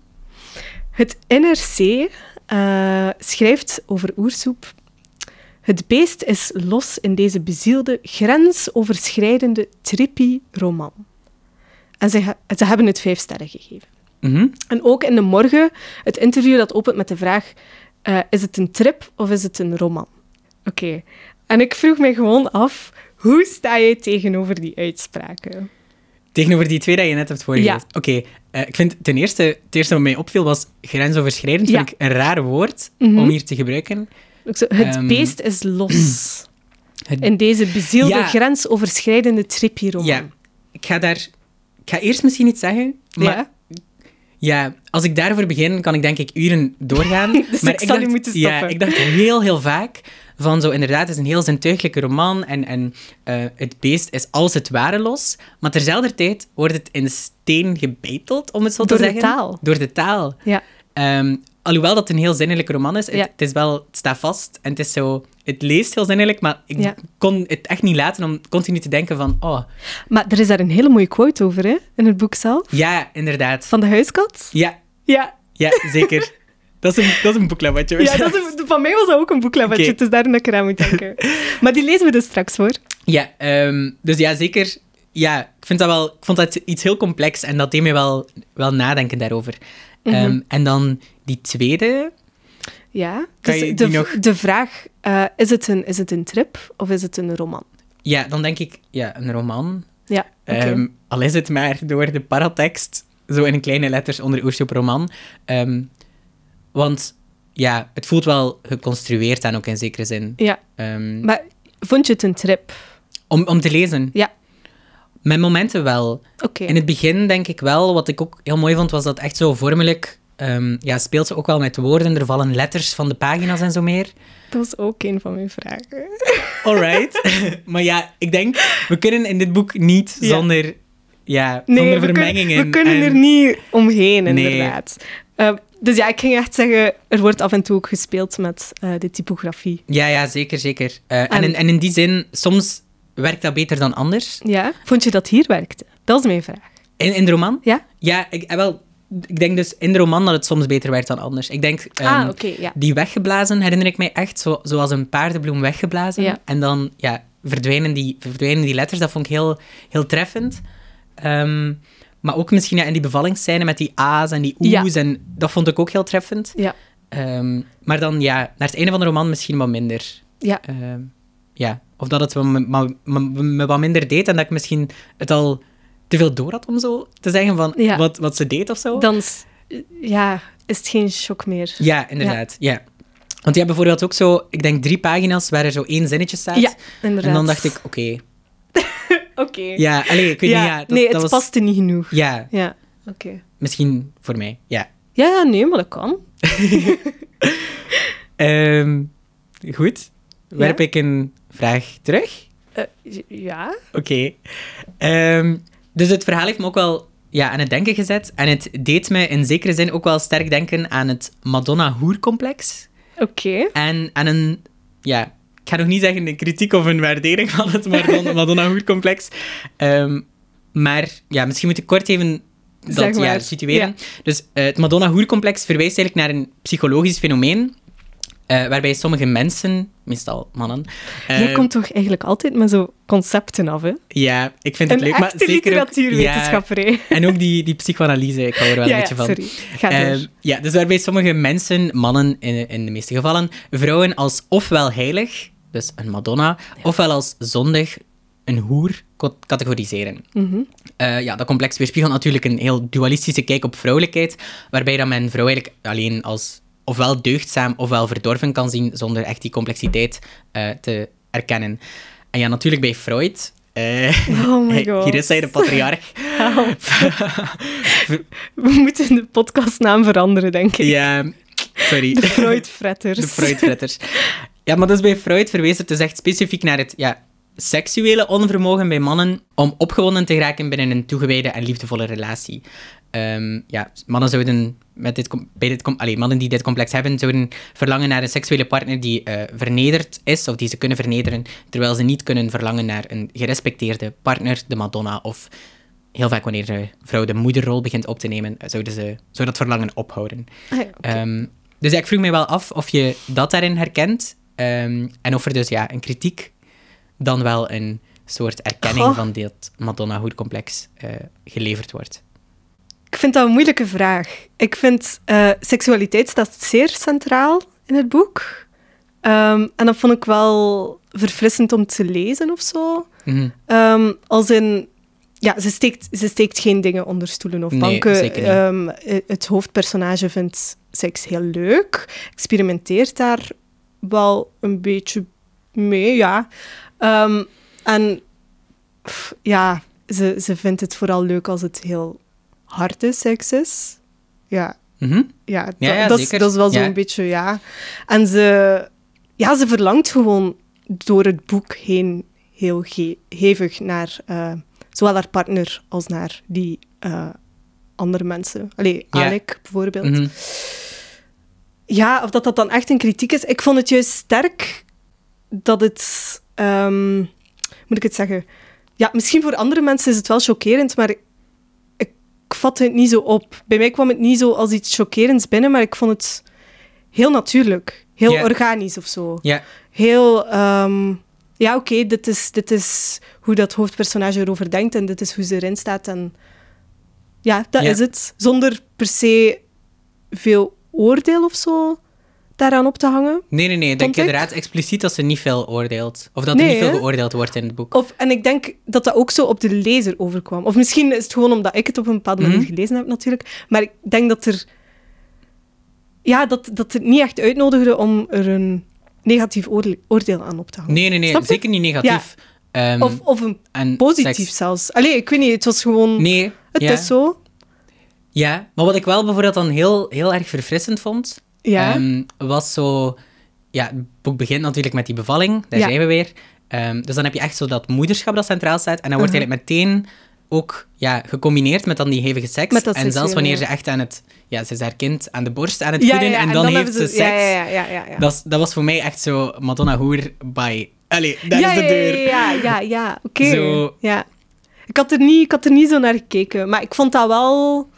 Het NRC eh, schrijft over oersoep. Het beest is los in deze bezielde, grensoverschrijdende, trippy roman. En ze, ze hebben het vijf sterren gegeven. Mhm. En ook in de morgen, het interview dat opent met de vraag: eh, is het een trip of is het een roman? Oké. En ik vroeg me gewoon af: hoe sta je tegenover die uitspraken? Tegenover die twee die je net hebt voorgelezen. Ja. Oké, eh, ik vind ten eerste, het eerste wat mij opviel was grensoverschrijdend. Ja. Vind ik een raar woord Mhm. om hier te gebruiken. Het Ehm, beest is los. Het- In deze bezielde, Ja. grensoverschrijdende trippy-roman. Ja, ik ga daar... Ik ga eerst misschien iets zeggen, maar Ja? Ja, als ik daarvoor begin, kan ik denk ik uren doorgaan. Dus maar ik zal dacht, moeten Ja, stoppen. ik dacht heel, heel vaak van zo, inderdaad, het is een heel zintuiglijke roman en, en eh, het beest is als het ware los. Maar terzelfde tijd wordt het in steen gebeiteld, om het zo Door te de zeggen. taal. Door de taal. Ja. Ehm, alhoewel dat een heel zinnelijke roman is, het, Ja. het is wel, het staat vast en het is zo... Het leest heel zinnelijk, maar ik Ja. kon het echt niet laten om continu te denken van... Oh, Maar er is daar een hele mooie quote over, hè? In het boek zelf. ja, inderdaad. Van de huiskat. Ja, Ja, ja zeker. dat, is een, dat is een ja dat is, een- van mij was dat ook een boeklabadje. Oké. Het is daarom dat ik eraan moet denken. maar die lezen we dus straks voor. Ja, ehm, dus ja, zeker. Ja, ik, vind dat wel, ik vond dat iets heel complex en dat deed me wel, wel nadenken daarover. Mhm. Ehm, en dan die tweede. Ja, dus je de, nog- de vraag, eh, is, het een, is het een trip of is het een roman? Ja, dan denk ik, ja, een roman. Ja. Ehm, al is het maar door de paratekst, zo in kleine letters onder oersoep roman. Ehm, want ja, het voelt wel geconstrueerd aan ook in zekere zin. ja, maar vond je het een trip? om, om te lezen. Ja. Met momenten wel. In het begin denk ik wel, wat ik ook heel mooi vond, was dat echt zo vormelijk... ehm, ja, speelt ze ook wel met woorden. Er vallen letters van de pagina's en zo meer. Dat was ook een van mijn vragen. Alright. maar ja, ik denk, we kunnen in dit boek niet Ja. zonder, ja, Nee, zonder we, vermengingen. we kunnen en- er niet omheen, Nee. inderdaad. Eh, dus ja, ik ging echt zeggen, er wordt af en toe ook gespeeld met eh, de typografie. Ja, ja, zeker, zeker. Eh, en, En- in, en in die zin, soms werkt dat beter dan anders. Ja? Vond je dat hier werkte? Dat is mijn vraag. In, in de roman? Ja? Ja, ik, eh, wel, ik denk dus in de roman dat het soms beter werkt dan anders. Ik denk... ehm, ah, oké, ja. Die weggeblazen herinner ik mij echt zo, zoals een paardenbloem weggeblazen. Ja. En dan ja, verdwijnen, die, verdwijnen die letters. Dat vond ik heel, heel treffend. Ehm, maar ook misschien ja, in die bevallingsscène met die A's en die Ja. O's. En dat vond ik ook heel treffend. Ja, Ehm, maar dan ja, naar het einde van de roman misschien wat minder. ja. Ehm, ja. Of dat het me, me, me- me wat minder deed en dat ik misschien het al te veel door had om zo te zeggen van Ja. wat, wat ze deed of zo. Dan is, ja, is het geen shock meer. Ja, inderdaad. Ja. Want je hebt bijvoorbeeld ook zo, ik denk drie pagina's waar er zo één zinnetje staat. Ja, inderdaad. En dan dacht ik, oké. Oké. Ja, allee, ik weet Ja, niet. Ja, dat, nee, dat het was, paste niet genoeg. Ja, Ja, oké. misschien voor mij. Ja. Ja, ja, nee, maar dat kan. Ehm, goed. Werp ik een vraag terug? Eh, ja. Oké. Ehm, dus het verhaal heeft me ook wel ja, aan het denken gezet. En het deed me in zekere zin ook wel sterk denken aan het Madonna-hoercomplex. Oké. En aan een, ja, ik ga nog niet zeggen een kritiek of een waardering van het Madonna- Madonna-hoercomplex. Ehm, maar ja, misschien moet ik kort even dat Zeg maar. ja, situeren. Dus eh, het Madonna-hoercomplex verwijst eigenlijk naar een psychologisch fenomeen. Eh, waarbij sommige mensen, meestal mannen. Jij eh, komt toch eigenlijk altijd met zo concepten af, hè? Ja, ik vind het Een leuk. Maar zeker literatuurwetenschapper, ja, en ook die, die psychoanalyse, ik hou er wel Ja, een ja, beetje van. sorry. Ga door. Ehm, ja, dus waarbij sommige mensen, mannen in, in de meeste gevallen, vrouwen als ofwel heilig, dus een madonna, ofwel als zondig, een hoer, categoriseren. Mhm. Eh, ja, dat complex weerspiegelt natuurlijk een heel dualistische kijk op vrouwelijkheid, waarbij dat men vrouw eigenlijk alleen als ofwel deugdzaam ofwel verdorven kan zien, zonder echt die complexiteit eh, te erkennen. En ja, natuurlijk bij Freud... eh, Oh my god. Hier is hij, de patriarch. We moeten de podcastnaam veranderen, denk ik. ja, sorry. De Freud-fretters. De Freud-fretters. Ja, maar dus bij Freud verwees het dus echt specifiek naar het ja, seksuele onvermogen bij mannen om opgewonden te geraken binnen een toegewijde en liefdevolle relatie. Ehm, ja, mannen zouden met dit, bij dit allee, mannen die dit complex hebben, zouden verlangen naar een seksuele partner die eh, vernederd is, of die ze kunnen vernederen, terwijl ze niet kunnen verlangen naar een gerespecteerde partner, de Madonna, of heel vaak wanneer de vrouw de moederrol begint op te nemen, eh, zouden ze, zou dat verlangen ophouden. Ah, ja. Ehm, dus ja, ik vroeg me wel af of je dat daarin herkent. ehm, en of er dus ja, een kritiek dan wel een soort erkenning Goh. van dit Madonna-hoercomplex eh geleverd wordt. Ik vind dat een moeilijke vraag. Ik vind eh, seksualiteit staat zeer centraal in het boek. Ehm, en dat vond ik wel verfrissend om te lezen of zo. Mhm. Ehm, als in, ja, ze steekt, ze steekt geen dingen onder stoelen of Nee, banken. Ehm, eh, het hoofdpersonage vindt seks heel leuk, experimenteert daar wel een beetje mee, ja. En pff, ja, ze, ze vindt het vooral leuk als het heel harde seks is. Ja, Mhm. ja, dat, Ja, ja, dat, is, zeker. dat is wel zo'n Ja. beetje, ja. En ze, ja, ze verlangt gewoon door het boek heen heel ge- hevig naar eh, zowel haar partner als naar die eh, andere mensen. Allee. Alec bijvoorbeeld. Mhm. Ja, of dat dat dan echt een kritiek is. Ik vond het juist sterk dat het... ehm, moet ik het zeggen? Ja, misschien voor andere mensen is het wel chockerend, maar ik vatte het niet zo op. Bij mij kwam het niet zo als iets chockerends binnen, maar ik vond het heel natuurlijk. Heel organisch of zo. Ja, Heel... ehm, ja, oké, dit, is, dit is hoe dat hoofdpersonage erover denkt en dit is hoe ze erin staat. En ja, dat is het. Zonder per se veel oordeel of zo daaraan op te hangen. nee, nee, nee. Ik denk inderdaad expliciet dat ze niet veel oordeelt. Of dat Nee, er niet veel geoordeeld wordt in het boek. Of, en ik denk dat dat ook zo op de lezer overkwam. Of misschien is het gewoon omdat ik het op een bepaalde manier Mhm. gelezen heb, natuurlijk. Maar ik denk dat er... Ja, dat, dat het niet echt uitnodigde om er een negatief oorde- oordeel aan op te hangen. Nee, nee, nee. Zeker niet negatief. Ehm, Of, of een en positief seks- zelfs. Allee, ik weet niet, het was gewoon... Nee. het ja. is zo. Ja, maar wat ik wel bijvoorbeeld dan heel, heel erg verfrissend vond, Ja. ehm, was zo... Ja, het boek begint natuurlijk met die bevalling, daar Ja. zijn we weer. Ehm, dus dan heb je echt zo dat moederschap dat centraal staat. En dan wordt Mhm. eigenlijk meteen ook ja, gecombineerd met dan die hevige seks. En zelfs wanneer ze echt aan het... Ja, ze is haar kind aan de borst aan het ja, ja, voeden en dan, heeft ze seks. Ja, ja, ja, ja, ja. Dat, dat was voor mij echt zo Madonna Hoer by... Allee, daar is de deur. Ja, ja, ja, ja. oké. Zo. Ja. Ik, had er niet, ik had er niet zo naar gekeken, maar ik vond dat wel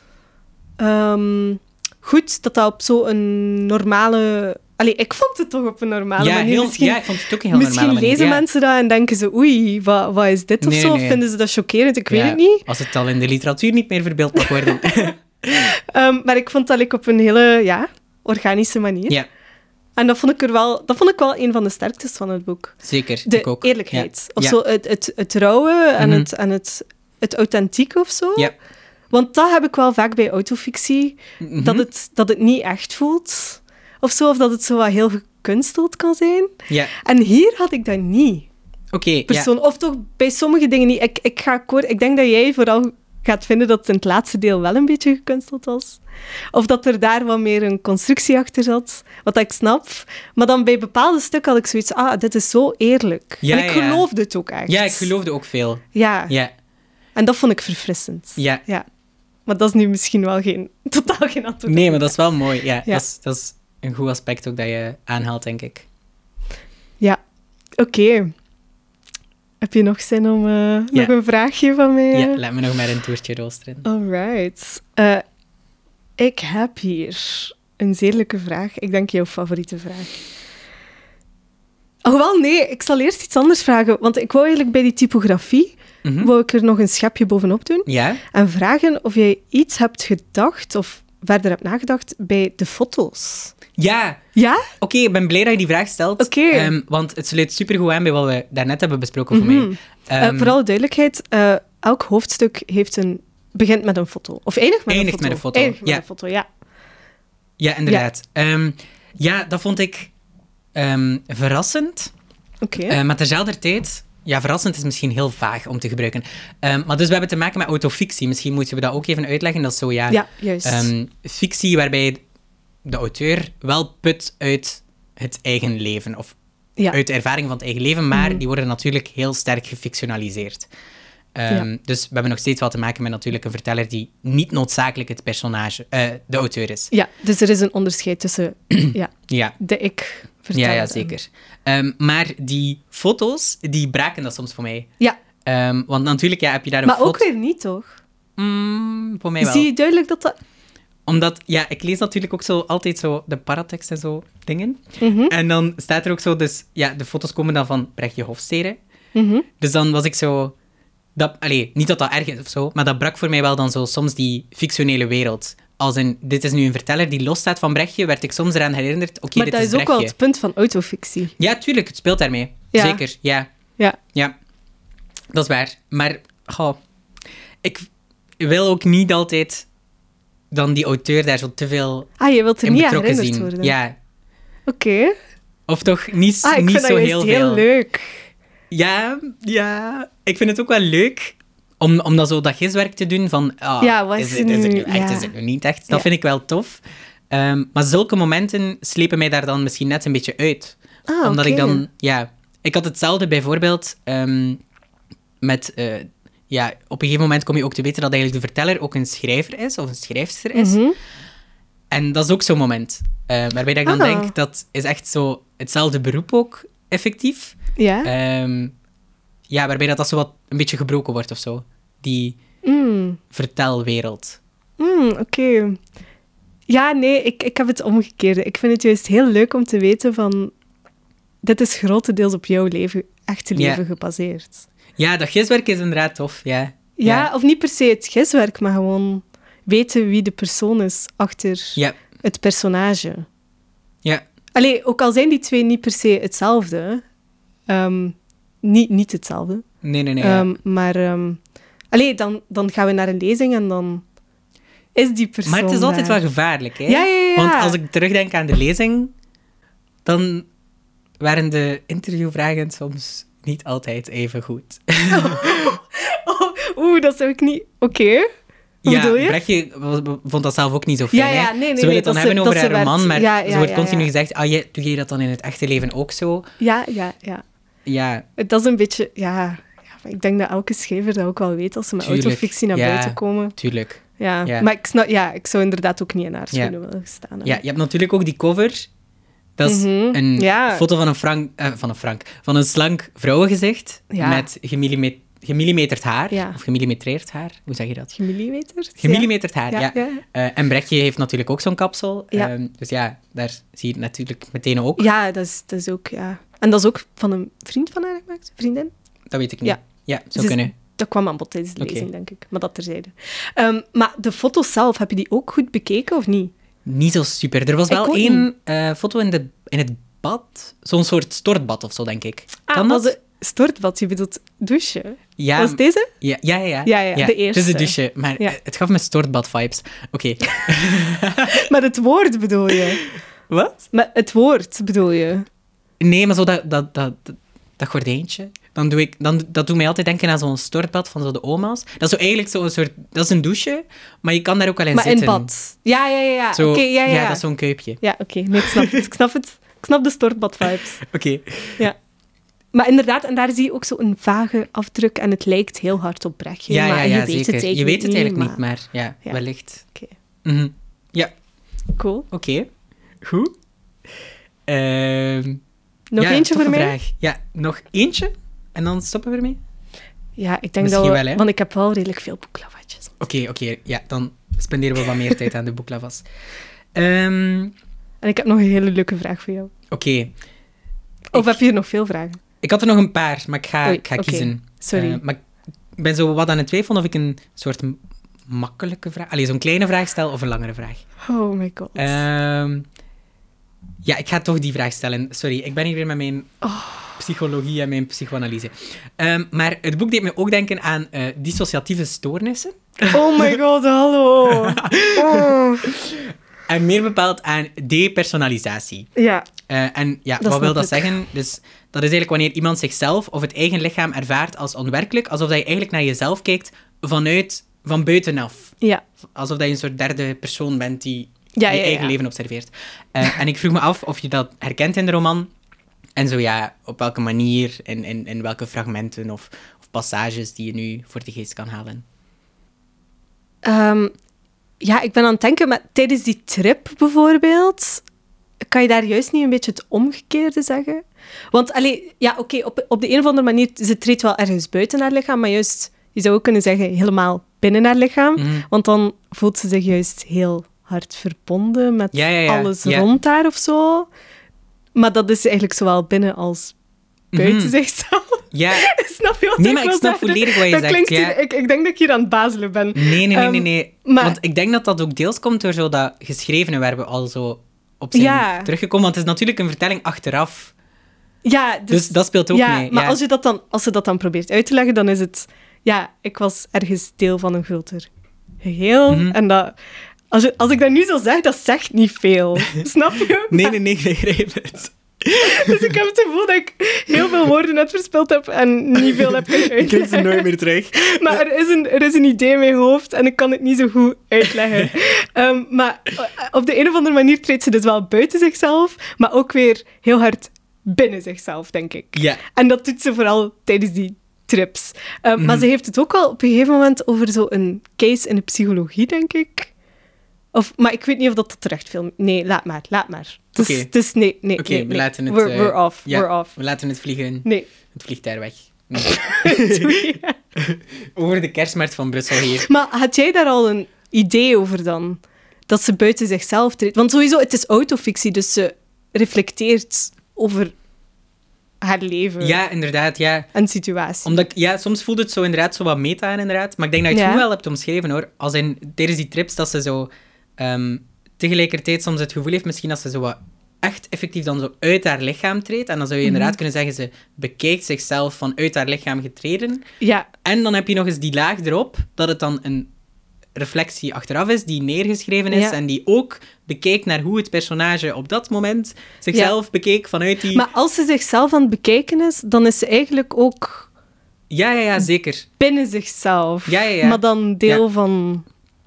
ehm, goed dat dat op zo'n normale... Allee, ik vond het toch op een normale Ja, manier. heel, misschien ja, ik vond het ook een heel misschien normale manier. lezen ja. mensen dat en denken ze, oei, wat, wat is dit of Nee, zo? Of nee. vinden ze dat chockerend? Ik weet het niet. Als het al in de literatuur niet meer verbeeld mag worden. Ehm, maar ik vond dat ik op een hele ja, organische manier. ja, En dat vond, ik er wel, dat vond ik wel een van de sterktes van het boek. zeker. De ik ook. eerlijkheid. Ja. Of zo het, het, het rauwe en, Mhm. het, en het het authentiek of zo. Ja. Want dat heb ik wel vaak bij autofictie, Mhm. dat, het, dat het niet echt voelt. Of zo, of dat het zo wat heel gekunsteld kan zijn. Ja, En hier had ik dat niet. oké. Persoon, Of toch bij sommige dingen niet. Ik, ik, ga akkoord, ik denk dat jij vooral gaat vinden dat het in het laatste deel wel een beetje gekunsteld was. Of dat er daar wat meer een constructie achter zat, wat ik snap. Maar dan bij bepaalde stukken had ik zoiets ah, dit is zo eerlijk. Ja, en ik ja. geloofde het ook echt. Ja, ik geloofde ook veel. Ja, Ja, en dat vond ik verfrissend. ja. Ja. Maar dat is nu misschien wel geen, totaal geen antwoord. Nee, maar dat is wel mooi. Ja, Ja. Dat, is, dat is een goed aspect ook dat je aanhaalt, denk ik. Ja, oké. Heb je nog zin om eh, nog een vraagje van mij? Ja, laat me nog maar een toertje roosteren. Alright. Eh, ik heb hier een zeer leuke vraag. Ik denk jouw favoriete vraag. Oh, wel, nee. Ik zal eerst iets anders vragen. Want ik wou eigenlijk bij die typografie... Mhm. wou ik er nog een schepje bovenop doen. Ja? En vragen of jij iets hebt gedacht... of verder hebt nagedacht bij de foto's. Ja, Ja? oké, ik ben blij dat je die vraag stelt. Oké. Ehm, want het sluit supergoed aan bij wat we daarnet hebben besproken voor Mhm. mij. Eh, Ehm, voor alle duidelijkheid, eh, elk hoofdstuk heeft een, begint met een foto. Of eindigt met Eindigt een foto. met een foto, Eindigt met ja. een foto, ja. Ja, inderdaad. Ja, ja dat vond ik ehm, verrassend. Oké. Eh, maar terzelfde tijd... Ja, verrassend is misschien heel vaag om te gebruiken. Ehm, maar dus we hebben te maken met autofictie. Misschien moeten we dat ook even uitleggen. Dat is zo, ja... ja, juist. ehm, fictie waarbij de auteur wel put uit het eigen leven. Of ja. uit de ervaring van het eigen leven, maar Mhm. die worden natuurlijk heel sterk gefictionaliseerd. Ja. Dus we hebben nog steeds wel te maken met natuurlijk een verteller die niet noodzakelijk het personage, eh, de auteur is. ja, dus er is een onderscheid tussen ja, Ja, de ik ja, ja zeker. Ehm, maar die foto's, die braken dat soms voor mij. Ja, Ehm, want natuurlijk ja, heb je daar een maar foto... ook weer niet, toch? Mm, voor mij wel. Zie je duidelijk dat dat... Omdat, ja, ik lees natuurlijk ook zo altijd zo de paratekst en zo dingen. Mhm, En dan staat er ook zo, dus ja, de foto's komen dan van Brechtje Hofstede. mhm. Dus dan was ik zo... Dat, allee, niet dat dat erg is of zo, maar dat brak voor mij wel dan zo soms die fictionele wereld. Als een, dit is nu een verteller die losstaat van Brechtje, werd ik soms eraan herinnerd, oké, maar dit dat is is ook wel het punt van autofictie. Ja, tuurlijk, het speelt daarmee. Ja. Zeker, ja. Ja. Ja, dat is waar. Maar, goh, ik wil ook niet altijd dan die auteur daar zo te veel Ah, je wilt er in niet aan betrokken zien. worden. Ja, Oké. of toch niet, Ah, ik niet vind zo dat heel veel. heel leuk. Ja, ja. Ik vind het ook wel leuk om, om dat zo dat giswerk te doen van... ah, Ja, wat is, is het, is het nu- echt, ja. is het nu niet echt? Dat vind ik wel tof. Ehm, maar zulke momenten slepen mij daar dan misschien net een beetje uit. Ah, Omdat ik dan... Ja, ik had hetzelfde bijvoorbeeld ehm, met... eh, ja, op een gegeven moment kom je ook te weten dat eigenlijk de verteller ook een schrijver is, of een schrijfster is. Mhm. En dat is ook zo'n moment. eh, waarbij dat ik dan Ah. denk, dat is echt zo hetzelfde beroep ook, effectief. Ja. Ehm, ja, waarbij dat, dat zo wat een beetje gebroken wordt of zo. Die Mm. vertelwereld. Mm, Oké. Ja, nee, ik, ik heb het omgekeerde. Ik vind het juist heel leuk om te weten van... Dit is grotendeels op jouw leven, echte leven gebaseerd. Ja, dat giswerk is inderdaad tof, ja. Ja, of niet per se het giswerk, maar gewoon weten wie de persoon is achter het personage. ja. Allee, ook al zijn die twee niet per se hetzelfde. ehm, niet, niet hetzelfde. Nee, nee, nee. ja. Ehm, maar ehm, allee, dan, dan gaan we naar een lezing en dan is die persoon maar het is altijd daar. wel gevaarlijk, hè? Ja, ja, ja. Want als ik terugdenk aan de lezing, dan waren de interviewvragen soms niet altijd even goed. Oh, Oeh, dat zou ik niet... Oké. Hoe ja, bedoel je? Brechtje vond dat zelf ook niet zo fijn. Ja, ja, nee, nee, ze willen nee, het dan hebben ze- over haar werd- maar ja, ze wordt continu gezegd, ah, je, doe je dat dan in het echte leven ook zo? Ja, ja, ja. Ja, Dat is een beetje... Ja, ik denk dat elke schrijver dat ook wel weet als ze met Tuurlijk, autofictie naar ja. buiten komen. tuurlijk. Ja. Ja. Maar ik, snap, ja, ik zou inderdaad ook niet in haar schoenen willen staan. hè. Ja, je hebt natuurlijk ook die cover. Dat is Mhm, een foto van een, frank, eh, van een frank, van een slank vrouwengezicht met gemillimet, gemillimeterd haar, Ja. of gemillimetreerd haar, hoe zeg je dat? Gemillimeterd? Gemillimeterd haar, Ja. Eh, en Brechtje heeft natuurlijk ook zo'n kapsel. Ehm, dus ja, daar zie je het natuurlijk meteen ook. Ja, dat is, dat is ook... Ja. En dat is ook van een vriend van haar gemaakt? Vriendin? Dat weet ik niet. Ja. Zou is- kunnen. Dat kwam aan bod tijdens de Oké. lezing, denk ik. Maar dat terzijde. Ehm, maar de foto's zelf, heb je die ook goed bekeken of niet? Niet zo super. Er was Ik wel één eh, foto in, de, in het bad. Zo'n soort stortbad of zo, denk ik. Ah, Kan was dat? stortbad, je bedoelt douche. Ja, Was deze? ja, ja, ja, Ja, ja, de Het is eerste. de douche, maar Ja. het gaf me stortbad-vibes. Oké. Met het woord bedoel je? Wat? Met het woord bedoel je? Nee, maar zo dat, dat, dat, dat, dat gordijntje. Dan doe ik, dan, dat doet mij altijd denken aan zo'n stortbad van zo de oma's. Dat is zo eigenlijk zo'n soort... Dat is een douche, maar je kan daar ook wel in maar zitten. in bad. Ja, ja, ja. ja. Oké, ja, ja. dat is zo'n kuipje. Ja, oké. Nee, ik snap het. Ik snap het. Ik snap de stortbad-vibes. Oké. Ja. Maar inderdaad, en daar zie je ook zo'n vage afdruk en het lijkt heel hard op Brechtje. Ja, maar ja, je ja, weet zeker. het eigenlijk je weet het eigenlijk niet, maar- maar ja, Ja. wellicht. Oké. Mhm. Ja, Cool. oké. Goed. Ehm, Nog ja, eentje voor mij? vraag. Ja, nog eentje? En dan stoppen we ermee? Ja, ik denk Misschien dat we... wel, hè? Want ik heb wel redelijk veel boeklavatjes. Oké, oké. Ja, dan spenderen we wat meer tijd aan de boeklavas. Ehm, En ik heb nog een hele leuke vraag voor jou. oké. Of Ik- heb je nog veel vragen? Ik had er nog een paar, maar ik ga, Oei, ik ga kiezen. Sorry. Eh, maar ik ben zo wat aan het twijfelen of ik een soort makkelijke vraag... Allee, zo'n kleine vraag stel of een langere vraag. oh my god. Ehm, ja, ik ga toch die vraag stellen. Sorry, ik ben hier weer met mijn Oh. Psychologie en mijn psychoanalyse. Ehm, maar het boek deed me ook denken aan eh, dissociatieve stoornissen. oh my god, hallo. Oh. En meer bepaald aan depersonalisatie. Ja, Eh, en ja, Dat wat wil dat zeggen? Dus dat is eigenlijk wanneer iemand zichzelf of het eigen lichaam ervaart als onwerkelijk, alsof dat je eigenlijk naar jezelf kijkt vanuit, van buitenaf. ja. Alsof dat je een soort derde persoon bent die Ja, je ja, eigen ja. leven observeert. Eh, en ik vroeg me af of je dat herkent in de roman. En zo ja, op welke manier, in, in, in welke fragmenten of, of passages die je nu voor de geest kan halen. Ehm, ja, ik ben aan het denken, maar tijdens die trip bijvoorbeeld, kan je daar juist niet een beetje het omgekeerde zeggen? Want, allee, ja, oké, op, op de een of andere manier, ze treedt wel ergens buiten haar lichaam, maar juist, je zou ook kunnen zeggen, helemaal binnen haar lichaam. Mhm. Want dan voelt ze zich juist heel hard verbonden met Ja, ja, ja. alles rond haar of zo. Maar dat is eigenlijk zowel binnen als buiten Mhm. zichzelf. Ja, snap je wat Nee, ik maar ik snap volledig wat je dat zegt, Klinkt ja. hier, ik, ik denk dat ik hier aan het bazelen ben. nee, nee, nee, nee. Ehm, nee. maar- Want ik denk dat dat ook deels komt door zo dat geschrevene werben al zo op zijn Ja. teruggekomen. Want het is natuurlijk een vertelling achteraf. Ja, dus, Dus, dat speelt ook ja, mee. maar. Als, je dat dan, als ze dat dan probeert uit te leggen, dan is het... Ja, ik was ergens deel van een groter geheel. Mhm. En dat... Als, je, als ik dat nu zo zeg, dat zegt niet veel. Snap je? Nee, nee, nee, ik begrijp het. Dus ik heb het gevoel dat ik heel veel woorden net verspild heb en niet veel heb kunnen Ik krijg ze nooit meer terug. Maar er is, een, er is een idee in mijn hoofd en ik kan het niet zo goed uitleggen. Ehm, maar op de een of andere manier treedt ze dus wel buiten zichzelf, maar ook weer heel hard binnen zichzelf, denk ik. Ja. En dat doet ze vooral tijdens die trips. Ehm, Mhm. Maar ze heeft het ook al op een gegeven moment over zo'n case in de psychologie, denk ik. Of, maar ik weet niet of dat terecht film. Nee, laat maar, laat maar. Het is, Oké. het is nee, nee, Oké, nee, we laten het... We're, eh, we're off, ja, we're off. We laten het vliegen. Nee. Het vliegt daar weg. Sorry. Over de kerstmarkt van Brussel hier. maar had jij daar al een idee over dan? Dat ze buiten zichzelf treedt? Want sowieso, het is autofictie, dus ze reflecteert over haar leven Ja, inderdaad, ja. en situatie. Omdat ja, soms voelt het zo inderdaad zo wat meta aan, inderdaad. Maar ik denk dat je het Ja. goed wel hebt omschreven, hoor. Als in, tijdens die trips, dat ze zo... ehm, tegelijkertijd soms het gevoel heeft misschien dat ze zo wat echt effectief dan zo uit haar lichaam treedt. En dan zou je Mhm. inderdaad kunnen zeggen, ze bekijkt zichzelf vanuit haar lichaam getreden. Ja, En dan heb je nog eens die laag erop, dat het dan een reflectie achteraf is, die neergeschreven is, Ja. en die ook bekijkt naar hoe het personage op dat moment zichzelf bekeek vanuit die... maar als ze zichzelf aan het bekijken is, dan is ze eigenlijk ook Ja, ja, ja, zeker. binnen zichzelf. Ja, ja, ja. Maar dan deel van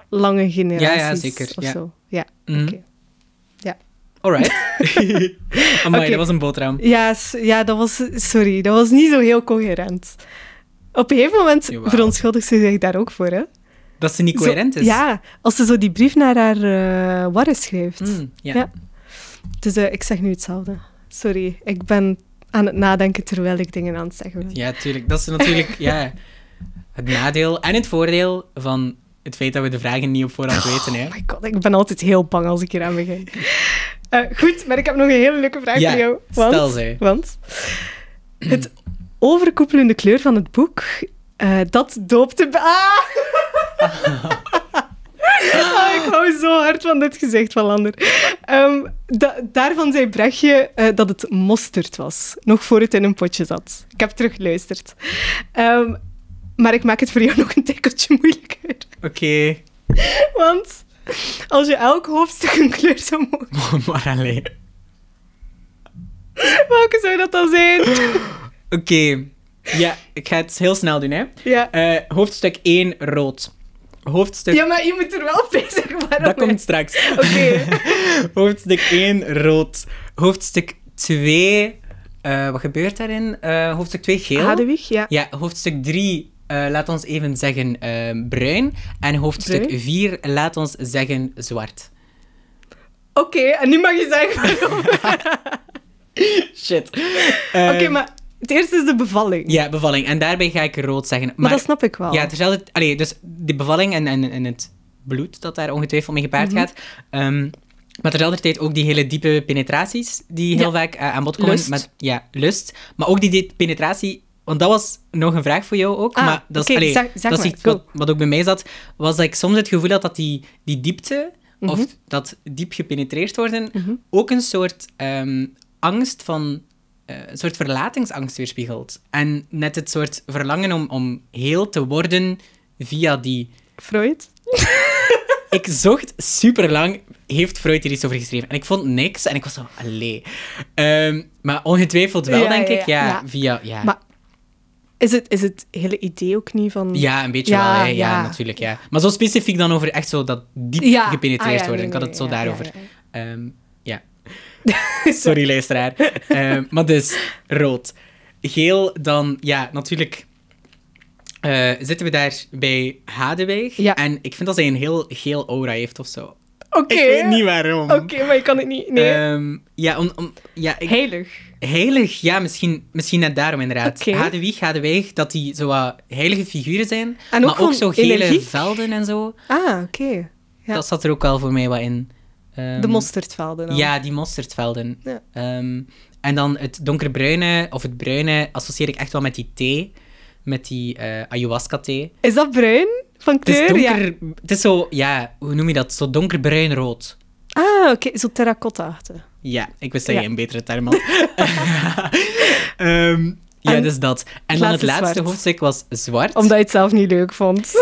lange generaties zeker, of ja. zo. Ja, oké. Ja. Alright. Amai, Oké. dat was een boterham. Ja, ja, dat was... Sorry, dat was niet zo heel coherent. Op een gegeven moment Jawel. verontschuldigt ze zich daar ook voor, hè? Dat ze niet Zo- coherent is. Ja, als ze zo die brief naar haar eh warren schrijft. Mm, ja. Ja. Dus eh, ik zeg nu hetzelfde. Sorry, ik ben aan het nadenken terwijl ik dingen aan het zeggen ben. Ja, tuurlijk. Dat is natuurlijk ja, het nadeel en het voordeel van het feit dat we de vragen niet op voorhand weten. Hè. Oh my god, ik ben altijd heel bang als ik hier aan begin. Eh, goed, maar ik heb nog een hele leuke vraag Ja, voor jou. Want, stel ze. Want het overkoepelende kleur van het boek, eh, dat doopte... Ah! Ah, ik hou zo hard van dit gezicht van Lander. Ehm, da- daarvan zei Brechtje eh, dat het mosterd was, nog voor het in een potje zat. Ik heb teruggeluisterd. Ehm, maar ik maak het voor jou nog een tikkeltje moeilijker. Oké. Want als je elk hoofdstuk een kleur zou mogen... maar alleen. Welke zou dat dan zijn? Oké. Ja, ik ga het heel snel doen, hè. Ja. Eh, hoofdstuk 1, rood. Hoofdstuk... ja, maar je moet er wel zeggen waarom. Dat komt straks. Oké. Hoofdstuk 1, rood. Hoofdstuk 2... eh, wat gebeurt daarin? Eh, hoofdstuk 2, geel. Hadewig, ja. Ja, hoofdstuk 3, laat ons even zeggen eh, bruin. En hoofdstuk Bruin? 4, laat ons zeggen zwart. Oké, en nu mag je zeggen waarom. Shit. Oké, maar het eerste is de bevalling. Ja, bevalling. En daarbij ga ik rood zeggen. maar, dat snap ik wel. Ja, terzelfde... Allee, dus de bevalling en, en, en het bloed dat daar ongetwijfeld mee gepaard Mhm. gaat. Ehm, maar terzelfde tijd ook die hele diepe penetraties die heel Ja. vaak eh, aan bod komen. Lust. Met, ja, lust. Maar ook die, die penetratie... Want dat was nog een vraag voor jou ook. Ah, maar dat is, allee, zeg- zeg dat is iets wat, wat ook bij mij zat. Was dat ik soms het gevoel had dat die, die diepte... Mhm. Of dat diep gepenetreerd worden... Mhm. ook een soort ehm, angst van... eh, een soort verlatingsangst weerspiegelt. En net het soort verlangen om, om heel te worden via die... Freud? Ik zocht super lang, heeft Freud hier iets over geschreven. En ik vond niks. En ik was zo, allee. Ehm, maar ongetwijfeld wel, Ja, denk ja, ik. Ja, ja. via... Ja. Maar is het, is het hele idee ook niet van... ja, een beetje Ja, wel. Hè. Ja, ja. natuurlijk. Ja. Maar zo specifiek dan over echt zo dat diep Ja. gepenetreerd Ah, ja, worden. ik had het zo daarover. ja, ja. Ehm, ja. Sorry, luisteraar. Ehm, maar dus, rood. Geel, dan, ja, natuurlijk eh, zitten we daar bij Hadeweg. Ja. En ik vind dat hij een heel geel aura heeft of zo. Oké. Ik weet niet waarom. Oké, maar je kan het niet... Nee. Ehm, ja, om, om, ja ik, Heilig. Heilig, ja, misschien, misschien net daarom inderdaad. Oké. Hadeweg, Hadeweg, dat die zo wat heilige figuren zijn. Ook maar ook zo gele energiek. velden en zo. Ah, oké. Ja. Dat zat er ook wel voor mij wat in. Ehm, De mosterdvelden dan. Ja, die mosterdvelden. Ja. Ehm, en dan het donkerbruine, of het bruine, associeer ik echt wel met die thee. Met die eh, ayahuasca-thee. Is dat bruin van Het is kleur? donker... Ja. Het is zo, ja, hoe noem je dat? Zo donkerbruin-rood. Ah, oké. Zo terracotta-achtig. Ja, ik wist dat Ja. je een betere term had. Ehm, ja, dus dat. En dan het laatste zwart. hoofdstuk was zwart. Omdat je het zelf niet leuk vond.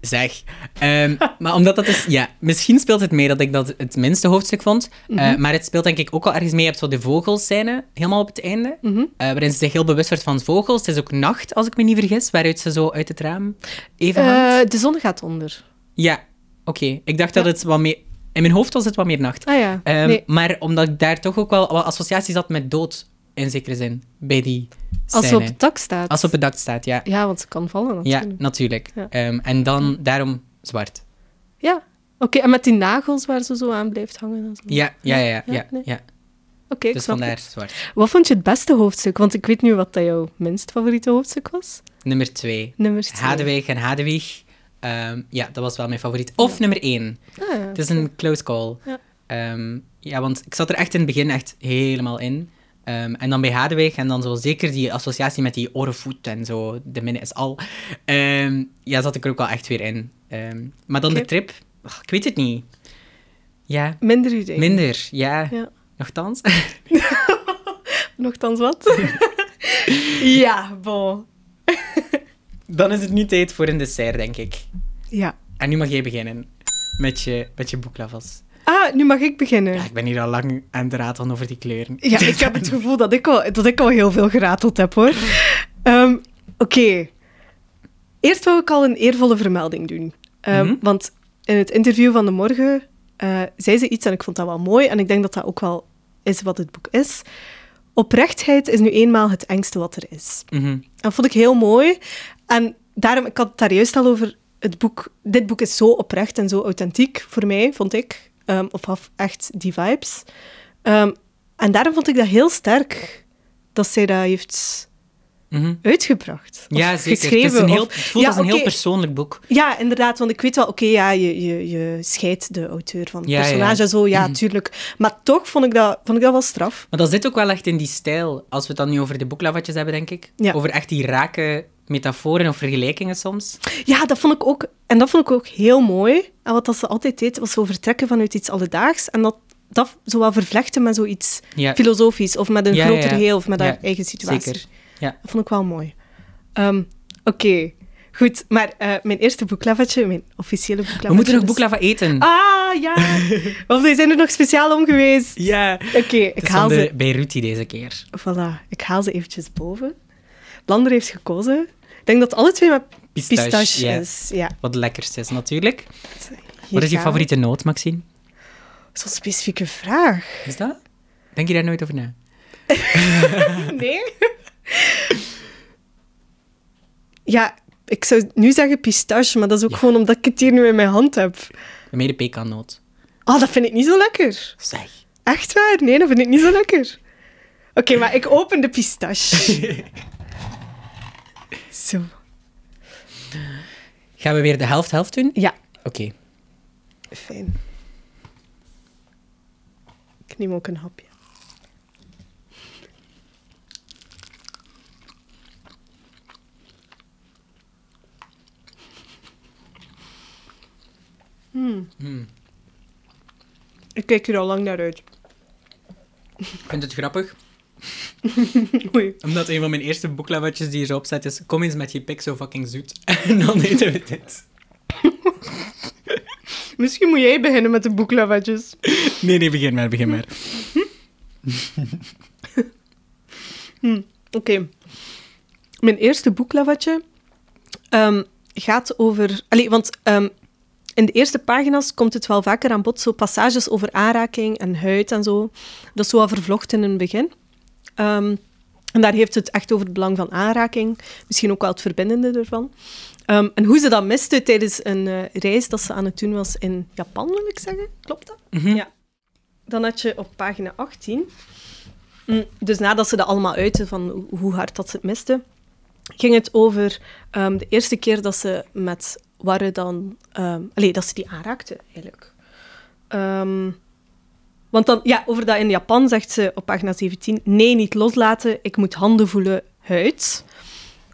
Zeg. Ehm, maar omdat dat is... Ja, misschien speelt het mee dat ik dat het minste hoofdstuk vond. Eh, Mhm. maar het speelt denk ik ook al ergens mee. Je hebt zo de vogelscène, helemaal op het einde. Mhm. eh, waarin ze zich heel bewust wordt van vogels. Het is ook nacht, als ik me niet vergis, waaruit ze zo uit het raam even. Eh, de zon gaat onder. Ja, oké. Ik dacht dat het wat meer... In mijn hoofd was het wat meer nacht. Ah ja. Ehm, nee. Maar omdat ik daar toch ook wel associaties had met dood, in zekere zin, bij die Als ze scène. op het dak staat. Als ze op het dak staat, ja. Ja, want ze kan vallen Ja, natuurlijk. natuurlijk. Ja. Ehm, en dan daarom zwart. Ja. Oké, en met die nagels waar ze zo aan blijft hangen. Ja, ja, ja. ja, Ja, ja, nee. ja. Oké, Dus vandaar het. zwart. Wat vond je het beste hoofdstuk? Want ik weet nu wat dat jouw minst favoriete hoofdstuk was. Nummer twee. Nummer twee. Hadewig en Hadewig. Ehm, ja, dat was wel mijn favoriet. Of nummer één. Ah, ja. Het is een close call. Ja. Ehm, ja, want ik zat er echt in het begin echt helemaal in. Ehm, en dan bij Hadewig en dan zo zeker die associatie met die orenvoet en zo, de minne is al. Ja, zat ik er ook wel echt weer in. Maar dan de trip, ik weet het niet. Ja, Minder idee. minder. Ja, Ja. nogthans. Nochtans wat? ja, bon. Dan is het nu tijd voor een dessert, denk ik. Ja. En nu mag jij beginnen met je, met je boeklavas. Ah, nu mag ik beginnen. Ja, ik ben hier al lang aan het ratelen over die kleuren. Ja, ik heb het gevoel dat ik al, dat ik al heel veel gerateld heb, hoor. Ehm, Oké. Eerst wou ik al een eervolle vermelding doen. Ehm, Mhm. Want in het interview van de morgen eh, zei ze iets en ik vond dat wel mooi. En ik denk dat dat ook wel is wat het boek is. Oprechtheid is nu eenmaal het engste wat er is. Mhm. Dat vond ik heel mooi. En daarom, ik had het daar juist al over, het boek, dit boek is zo oprecht en zo authentiek voor mij, vond ik. Ehm, of had echt die vibes. Ehm, en daarom vond ik dat heel sterk dat zij dat heeft Mhm. uitgebracht. Ja, zeker. geschreven. het, is een heel, of- het voelt Ja, als een heel persoonlijk boek. Ja, inderdaad, want ik weet wel, oké, ja, je, je, je scheidt de auteur van het Ja, personage zo, ja, Mhm. tuurlijk. Maar toch vond ik, dat, vond ik dat wel straf. Maar dat zit ook wel echt in die stijl. Als we het dan nu over de boeklavatjes hebben, denk ik. Over echt die rake metaforen of vergelijkingen soms. Ja, dat vond ik ook, en dat vond ik ook heel mooi. En wat dat ze altijd deed, was zo vertrekken vanuit iets alledaags. En dat, dat zo wel vervlechten met zoiets Ja, filosofisch, of met een Ja, groter ja. geheel, of met haar eigen situatie. zeker. Ja. Dat vond ik wel mooi. Ehm, Oké, goed. Maar eh, mijn eerste boeklavetje, mijn officiële boeklavetje... We moeten nog is- boeklava eten. Ah, ja. Want we zijn er nog speciaal om geweest. Ja. Oké, ik haal ze... de Beiruti deze keer. Voilà, ik haal ze eventjes boven. Lander heeft gekozen. Ik denk dat alle twee met Pistache, is. Ja. Wat het lekkerste is natuurlijk. Wat is je favoriete noot, Maxine? Zo'n specifieke vraag. Is dat? Denk je daar nooit over na? Nee? ja, ik zou nu zeggen pistache, maar dat is ook Ja. gewoon omdat ik het hier nu in mijn hand heb. Mede pekannoot. Ah, dat vind ik niet zo lekker. Zeg. Echt waar? Nee, dat vind ik niet zo lekker. Oké, maar ik open de pistache. zo. Gaan we weer de helft-helft doen? Ja, Oké. fijn. Ik neem ook een hapje. Hmm. Hmm. Ik kijk er al lang naar uit. Ik vind het grappig, Oei. omdat een van mijn eerste boeklavatjes die erop staat is kom eens met je pik zo fucking zoet. En dan eten we dit. Misschien moet jij beginnen met de boeklavatjes. Nee, nee, begin maar, begin maar. Oké. Mijn eerste boeklavatje ehm, gaat over... Allee, want ehm, in de eerste pagina's komt het wel vaker aan bod, zo passages over aanraking en huid en zo. Dat is zo vervlochten in het begin. Ehm, en daar heeft het echt over het belang van aanraking. Misschien ook wel het verbindende ervan. Ehm, en hoe ze dat miste tijdens een eh, reis dat ze aan het doen was in Japan, wil ik zeggen. Klopt dat? Mhm. Ja. Dan had je op pagina 18... Mm, Dus nadat ze dat allemaal uiten van hoe- hard dat ze het miste, ging het over ehm, de eerste keer dat ze met Warre dan... allee, dat ze die aanraakte, eigenlijk. Want dan, ja, over dat in Japan zegt ze op pagina 17, nee, niet loslaten, ik moet handen voelen, huid.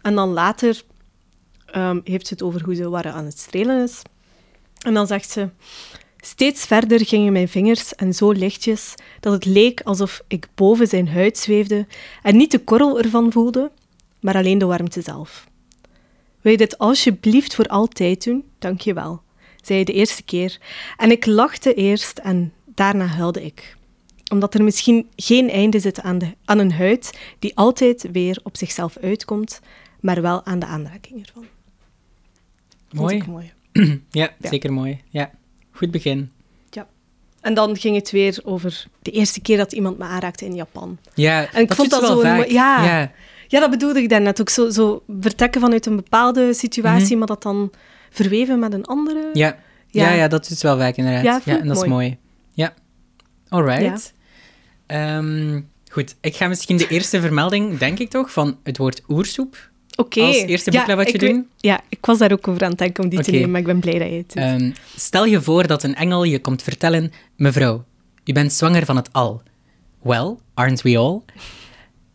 En dan later ehm, heeft ze het over hoe ze Warre aan het strelen is. En dan zegt ze... Steeds verder gingen mijn vingers en zo lichtjes dat het leek alsof ik boven zijn huid zweefde en niet de korrel ervan voelde, maar alleen de warmte zelf. Wil je dit alsjeblieft voor altijd doen? Dank je wel, zei de eerste keer. En ik lachte eerst en daarna huilde ik. Omdat er misschien geen einde zit aan, de, aan een huid die altijd weer op zichzelf uitkomt, maar wel aan de aanraking ervan. Vond Mooi. ik mooi. Ja, Ja. zeker mooi. Ja. Goed begin. En dan ging het weer over de eerste keer dat iemand me aanraakte in Japan. Ja, En ik vond doet dat wel zo vaak. mooi- ja. ja. Ja, dat bedoelde ik daarnet ook. Zo, zo vertrekken vanuit een bepaalde situatie, Mhm. maar dat dan verweven met een andere. Ja. Ja. Ja. ja, dat is wel vaak inderdaad. Ja, Ja, en dat is mooi. Ja. Alright. Ehm, goed, ik ga misschien de eerste vermelding, denk ik toch, van het woord oersoep Oké. als eerste Ja, boeklavetje ik weet- doen. Ja, ik was daar ook over aan het denken om die te nemen, maar ik ben blij dat je het doet. Ehm, stel je voor dat een engel je komt vertellen: Mevrouw, u bent zwanger van het al. Well, aren't we all?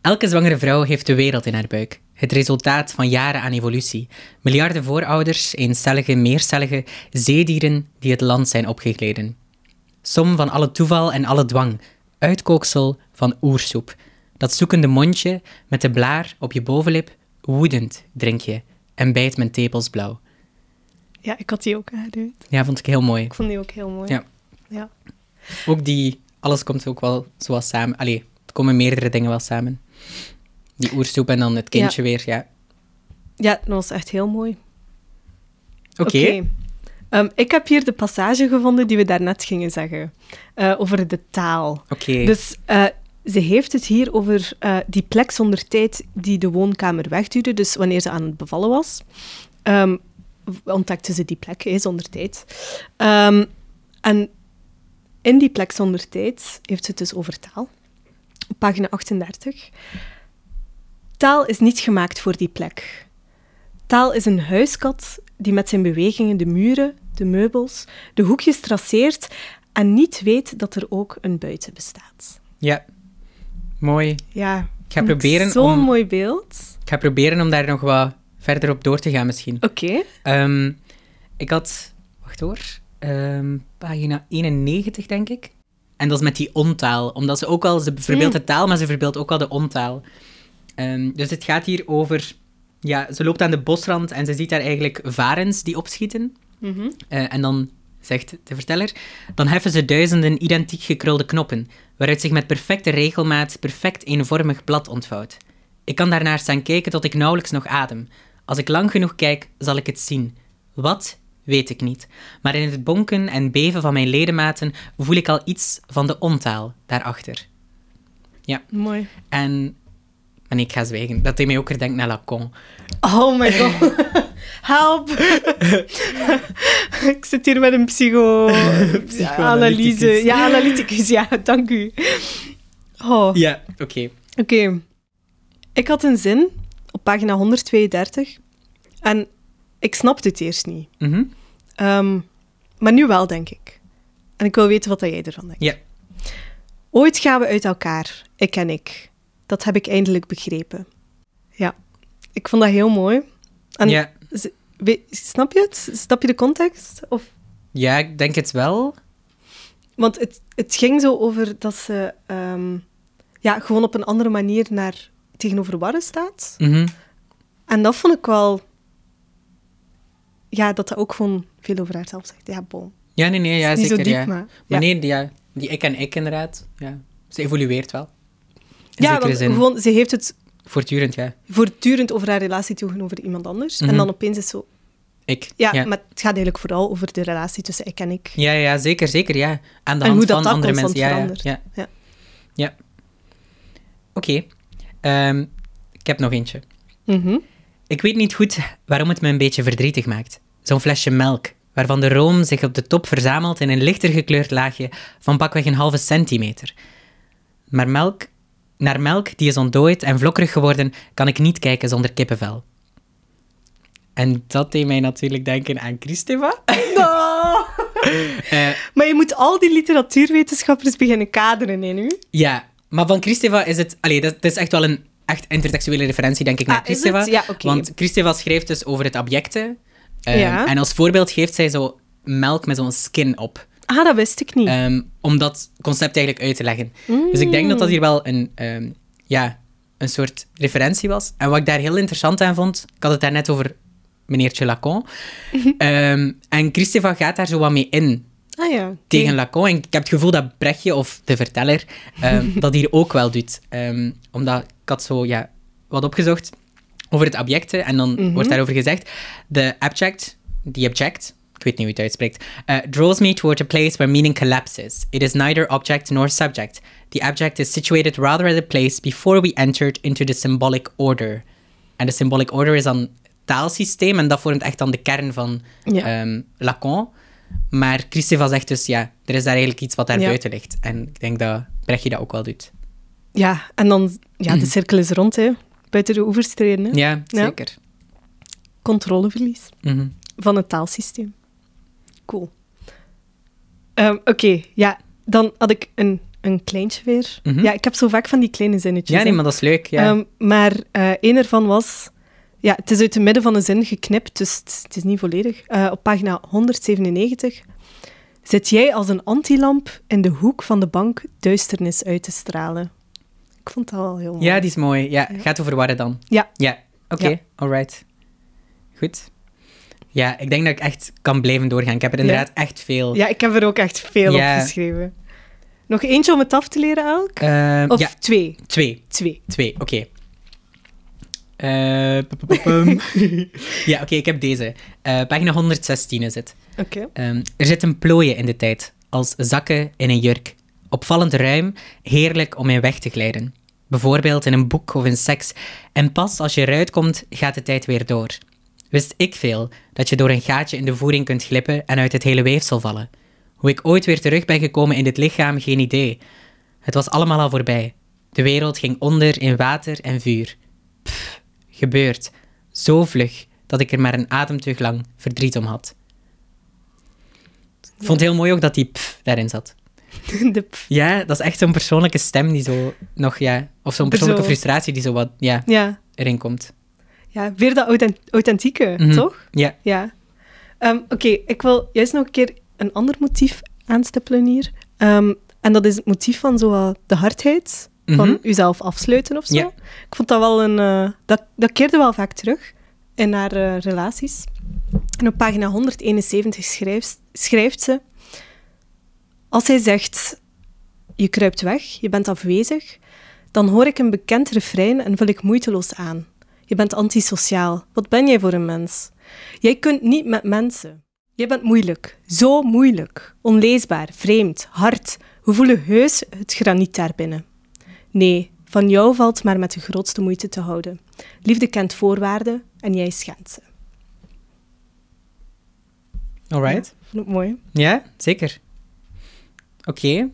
Elke zwangere vrouw heeft de wereld in haar buik. Het resultaat van jaren aan evolutie. Miljarden voorouders, eencellige, meercellige zeedieren die het land zijn opgegleden. Som van alle toeval en alle dwang. Uitkooksel van oersoep. Dat zoekende mondje met de blaar op je bovenlip, woedend drink je en bijt mijn tepels blauw. Ja, ik had die ook aangeduid. Ja, vond ik heel mooi. Ik vond die ook heel mooi. Ja. Ja. Ook die, alles komt ook wel zoals samen. Allee, er komen meerdere dingen wel samen. Die oersoep en dan het kindje weer, ja. Ja, dat was echt heel mooi. Oké. Ehm, ik heb hier de passage gevonden die we daarnet gingen zeggen. eh, over de taal. Oké. Dus eh, ze heeft het hier over eh, die plek zonder tijd die de woonkamer wegduwde. Dus wanneer ze aan het bevallen was, ehm, ontdekte ze die plek hè, zonder tijd. Ehm, en in die plek zonder tijd heeft ze het dus over taal. Op pagina 38. Taal is niet gemaakt voor die plek. Taal is een huiskat die met zijn bewegingen de muren, de meubels, de hoekjes traceert en niet weet dat er ook een buiten bestaat. Ja. Mooi. Ja, Ik ga proberen zo'n mooi beeld. ik ga proberen om daar nog wat verder op door te gaan misschien. Oké. Ehm, ik had, wacht hoor, ehm, pagina 91 denk ik. En dat is met die ontaal, omdat ze ook al, ze verbeeldt de taal, maar ze verbeeldt ook al de ontaal. Ehm, dus het gaat hier over, ja, ze loopt aan de bosrand en ze ziet daar eigenlijk varens die opschieten. Mhm. Eh, en dan zegt de verteller, dan heffen ze duizenden identiek gekrulde knoppen, waaruit zich met perfecte regelmaat perfect eenvormig blad ontvouwt. Ik kan daarnaar staan kijken tot ik nauwelijks nog adem. Als ik lang genoeg kijk, zal ik het zien. Wat? Weet ik niet. Maar in het bonken en beven van mijn ledematen voel ik al iets van de ontaal daarachter. Mooi. En... Nee, ik ga zwijgen. Dat deed mij ook denken naar Lacan. Oh my god. Help. ik zit hier met een psycho... analyse. Ja, analyticus. Ja, dank u. Oh, Ja, oké. oké. Ik had een zin op pagina 132 en ik snapte het eerst niet. Mhm. Ehm, maar nu wel, denk ik. En ik wil weten wat jij ervan denkt. Ja. Ooit gaan we uit elkaar, ik en ik. Dat heb ik eindelijk begrepen. Ja, ik vond dat heel mooi. En Ja. we- snap je het? Snap je de context? Of, ja, ik denk het wel. want het, het ging zo over dat ze ehm, ja, gewoon op een andere manier naar tegenover Warren staat. Mhm. En dat vond ik wel... Ja, dat dat ook gewoon veel over haarzelf zegt. Ja, bon. Ja, nee, nee, ja, zeker. niet zo diep, ja. maar... Maar nee, die, ja, die ik en ik inderdaad, ja, ze evolueert wel. Ja, want zin. gewoon, ze heeft het Voortdurend, ja. voortdurend over haar relatie tegenover iemand anders. Mhm. En dan opeens is het zo... Ik. Ja, ja. maar het gaat eigenlijk vooral over de relatie tussen ik en ik. Ja, ja, zeker, zeker, ja. Aan de En hand hoe dat van dat andere mensen. Ja, ja, verandert. ja. Ja. Ja. Oké. Ehm, ik heb nog eentje. Mhm. Ik weet niet goed waarom het me een beetje verdrietig maakt. Zo'n flesje melk, waarvan de room zich op de top verzamelt in een lichter gekleurd laagje van pakweg een halve centimeter. Maar melk, naar melk die is ontdooid en vlokkerig geworden, kan ik niet kijken zonder kippenvel. En dat deed mij natuurlijk denken aan Christeva. Eh, Maar je moet al die literatuurwetenschappers beginnen kaderen in u. Ja, maar van Kristeva is het... Allee, dat, dat is echt wel een echt intertextuele referentie, denk ik, naar Ah? Ja, oké. Want Kristeva schrijft dus over het objecten. Ja. En als voorbeeld geeft zij zo melk met zo'n skin op. Ah, dat wist ik niet. ehm, om dat concept eigenlijk uit te leggen. Dus ik denk dat dat hier wel een, ehm, ja, een soort referentie was. En wat ik daar heel interessant aan vond, ik had het daar net over meneertje Lacan. Ehm, en Kristeva gaat daar zo wat mee in ah ja. tegen Lacan. En ik heb het gevoel dat Brechtje, of de verteller, dat hier ook wel doet. Omdat ik had zo ja, wat opgezocht over het objecten. En dan wordt daarover gezegd: The abject, the object, ik weet niet hoe je het uitspreekt, uh, draws me toward a place where meaning collapses. It is neither object nor subject. The abject is situated rather at a place before we entered into the symbolic order. En de symbolic order is dan taalsysteem en dat vormt echt dan de kern van Ja. ehm, Lacan. Maar Kristeva zegt dus, ja, er is daar eigenlijk iets wat daar Ja. buiten ligt. En ik denk dat Brechtje dat ook wel doet. Ja, en dan... Ja, de cirkel is rond, hè. Buiten de oevers treden, hè. Ja, Ja. zeker. Controleverlies Mhm. van het taalsysteem. Cool. Ehm, Oké, ja. Dan had ik een, een kleintje weer. Mhm. Ja, ik heb zo vaak van die kleine zinnetjes. Ja, nee, maar dat is leuk. Ja. Ehm, maar eh een ervan was... Ja, het is uit het midden van een zin geknipt, dus het, het is niet volledig. Eh, op pagina 197 zit jij als een antilamp in de hoek van de bank duisternis uit te stralen. Ik vond dat wel heel mooi. ja, die is mooi. Ja, gaat over warren dan. Ja. Ja, oké. Ja. Alright. Goed. Ja, ik denk dat ik echt kan blijven doorgaan. Ik heb er inderdaad echt veel. Ja, ik heb er ook echt veel Ja. op geschreven. Nog eentje om het af te leren, Elk? Ehm, Of ja, twee? twee. Twee. Twee, oké. Eh, ja, oké, ik heb deze. Eh, pagina 116 is het. Oké. Ehm, er zitten plooien in de tijd, als zakken in een jurk. Opvallend ruim, heerlijk om in weg te glijden. Bijvoorbeeld in een boek of in seks. En pas als je eruit komt, gaat de tijd weer door. Wist ik veel dat je door een gaatje in de voering kunt glippen en uit het hele weefsel vallen. Hoe ik ooit weer terug ben gekomen in dit lichaam, geen idee. Het was allemaal al voorbij. De wereld ging onder in water en vuur. Pff, gebeurd. Zo vlug dat ik er maar een ademteug lang verdriet om had. Ik vond het heel mooi ook dat die pff daarin zat. De Ja, dat is echt zo'n persoonlijke stem die zo nog, ja... Of zo'n persoonlijke frustratie die zo wat, ja, ja. erin komt. Ja, weer dat authen- authentieke, Mhm. toch? Ja. Ja. Ehm, Oké, ik wil juist nog een keer een ander motief aanstippelen hier. Ehm, en dat is het motief van zo wat de hardheid, van Mhm. uzelf afsluiten of zo. Ja. Ik vond dat wel een... eh, dat, dat keerde wel vaak terug in haar eh, relaties. En op pagina 171 schrijft, schrijft ze... Als hij zegt, je kruipt weg, je bent afwezig, dan hoor ik een bekend refrein en vul ik moeiteloos aan. Je bent antisociaal. Wat ben jij voor een mens? Jij kunt niet met mensen. Jij bent moeilijk. Zo moeilijk. Onleesbaar, vreemd, hard. We voelen heus het graniet daarbinnen. Nee, van jou valt maar met de grootste moeite te houden. Liefde kent voorwaarden en jij schendt ze. Alright. Vond ik mooi. Ja, zeker. Oké.